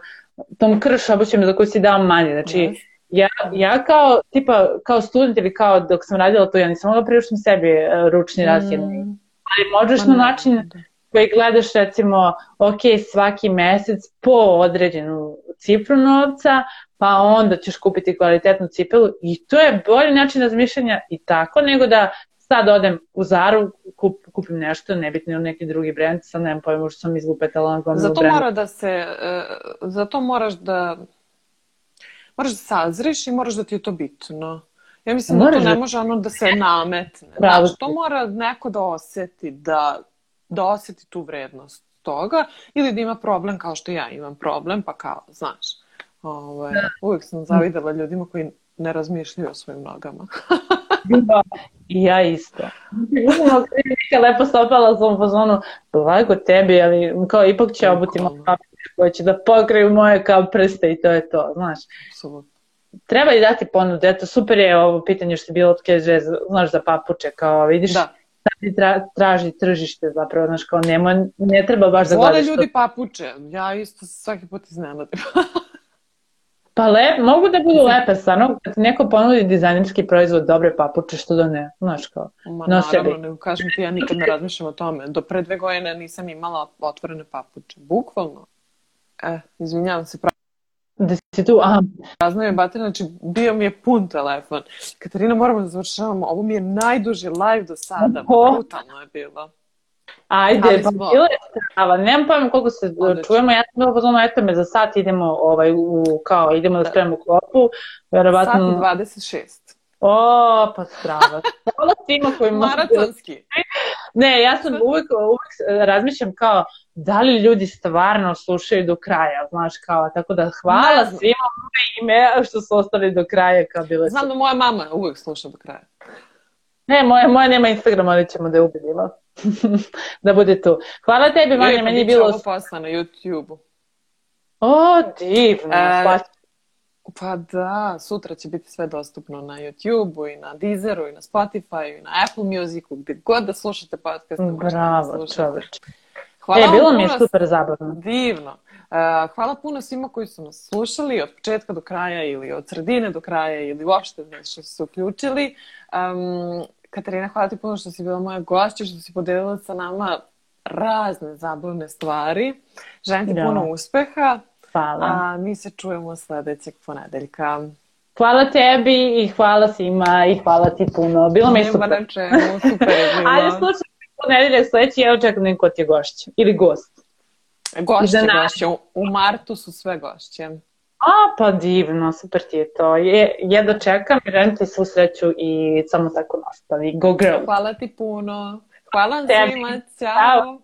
tom krš obućem za koju si dao manje. Znači, Yes. ja, ja kao, tipa, kao student ili kao dok sam radila to, ja nisam mogla priuštim sebi e, ručni mm. Mm, Ali možeš ma na način da. Koji gledaš recimo, ok, svaki mesec po određenu cifru novca, pa onda ćeš kupiti kvalitetnu cipelu i to je bolji način razmišljanja i tako nego da sad odem u Zaru, kup, kupim nešto, nebitno ili neki drugi brend, sad nemam pojma što sam izlupetala na gomilu Zato brenda. mora da se, e, zato moraš da, moraš da sazriš i moraš da ti je to bitno. Ja mislim da Moraš to ne da- može ono da se nametne. Pravo Znaš, to mora neko da oseti, da, da oseti tu vrednost toga ili da ima problem kao što ja imam problem, pa kao, znaš. Ovaj, uvijek sam zavidela ljudima koji ne razmišljaju o svojim nogama. Da, I ja isto. Neka lepo stopala sam u fazonu, blago tebi, ali kao ipak će obuti koje će da pokriju moje kao prste i to je to, znaš. Apsolutno. Treba i dati ponudu, eto super je ovo pitanje što je bilo od kaže, znaš za papuče, kao vidiš, Da. Sad tra, traži tržište zapravo, znaš kao nema, ne treba baš da Vole gledaš ljudi to. papuče. Ja isto svaki put iznenadim. Pa lep, mogu da budu lepe, stvarno, kad neko ponudi dizajnerski proizvod, dobre papuče, što da ne, znaš kao. Ma No, naravno, nego kažem ti, ja nikad ne razmišljam o tome. Do pre dve godine nisam imala otvorene papuče. Bukvalno. E, izvinjavam se, Da si tu, aha, prazna mi je baterija, znači bio mi je pun telefon. Katarina, moramo da završavamo. Ovo mi je najduži live do sada. Brutalno je bilo. Ajde, pa bilo je strava. Nemam pojma koliko se Odlično. čujemo. Ja sam bila pozvano, eto me za sat idemo, ovaj, u, kao, idemo da spremamo klopu. Sat i Verovatno, 26. o, pa strava. Hvala svima koji Maratonski. Ne, ja sam uvek, uvek razmišljam kao, da li ljudi stvarno slušaju do kraja, znaš, kao, tako da hvala Ne svima moje ime što su ostali do kraja, kao bile. Znam da moja mama uvijek sluša do kraja. Ne, moja, moja nema Instagrama, ali ćemo da je ubedimo. da bude tu. Hvala tebi, Vanja, Lijepo, meni je bilo... ovo posla na YouTube-u. O, divno, E. Pa da, sutra će biti sve dostupno na YouTube-u i na Deezeru i na Spotify i na Apple Musicu, gdje god da slušate podcast. da Bravo, čoveč. Hvala E, bilo mi je super zabavno. Divno. Uh, hvala puno svima koji su nas slušali od početka do kraja ili od sredine do kraja ili uopšte znači, što su se uključili. Um, Katarina, hvala ti puno što si bila moja gošća, što si podelila sa nama razne zabavne stvari. Želim ti Da. puno uspeha, Hvala. a mi se čujemo sledećeg ponedeljka. Hvala tebi i hvala svima i hvala ti puno. Bilo mi je Nema super. na čemu, super je bilo. Ajde, slušaj, ponedeljak sledeći, ja očekam da neko ti je gošće. Ili gost. Gošće, nas. gošće. U- U martu su sve gošće. A, pa divno, super ti je to. Je, jedno čekam, želim ti svu sreću i samo tako nastavi. Go girl. Hvala ti puno. Hvala vam svima. Ćao. Ćao.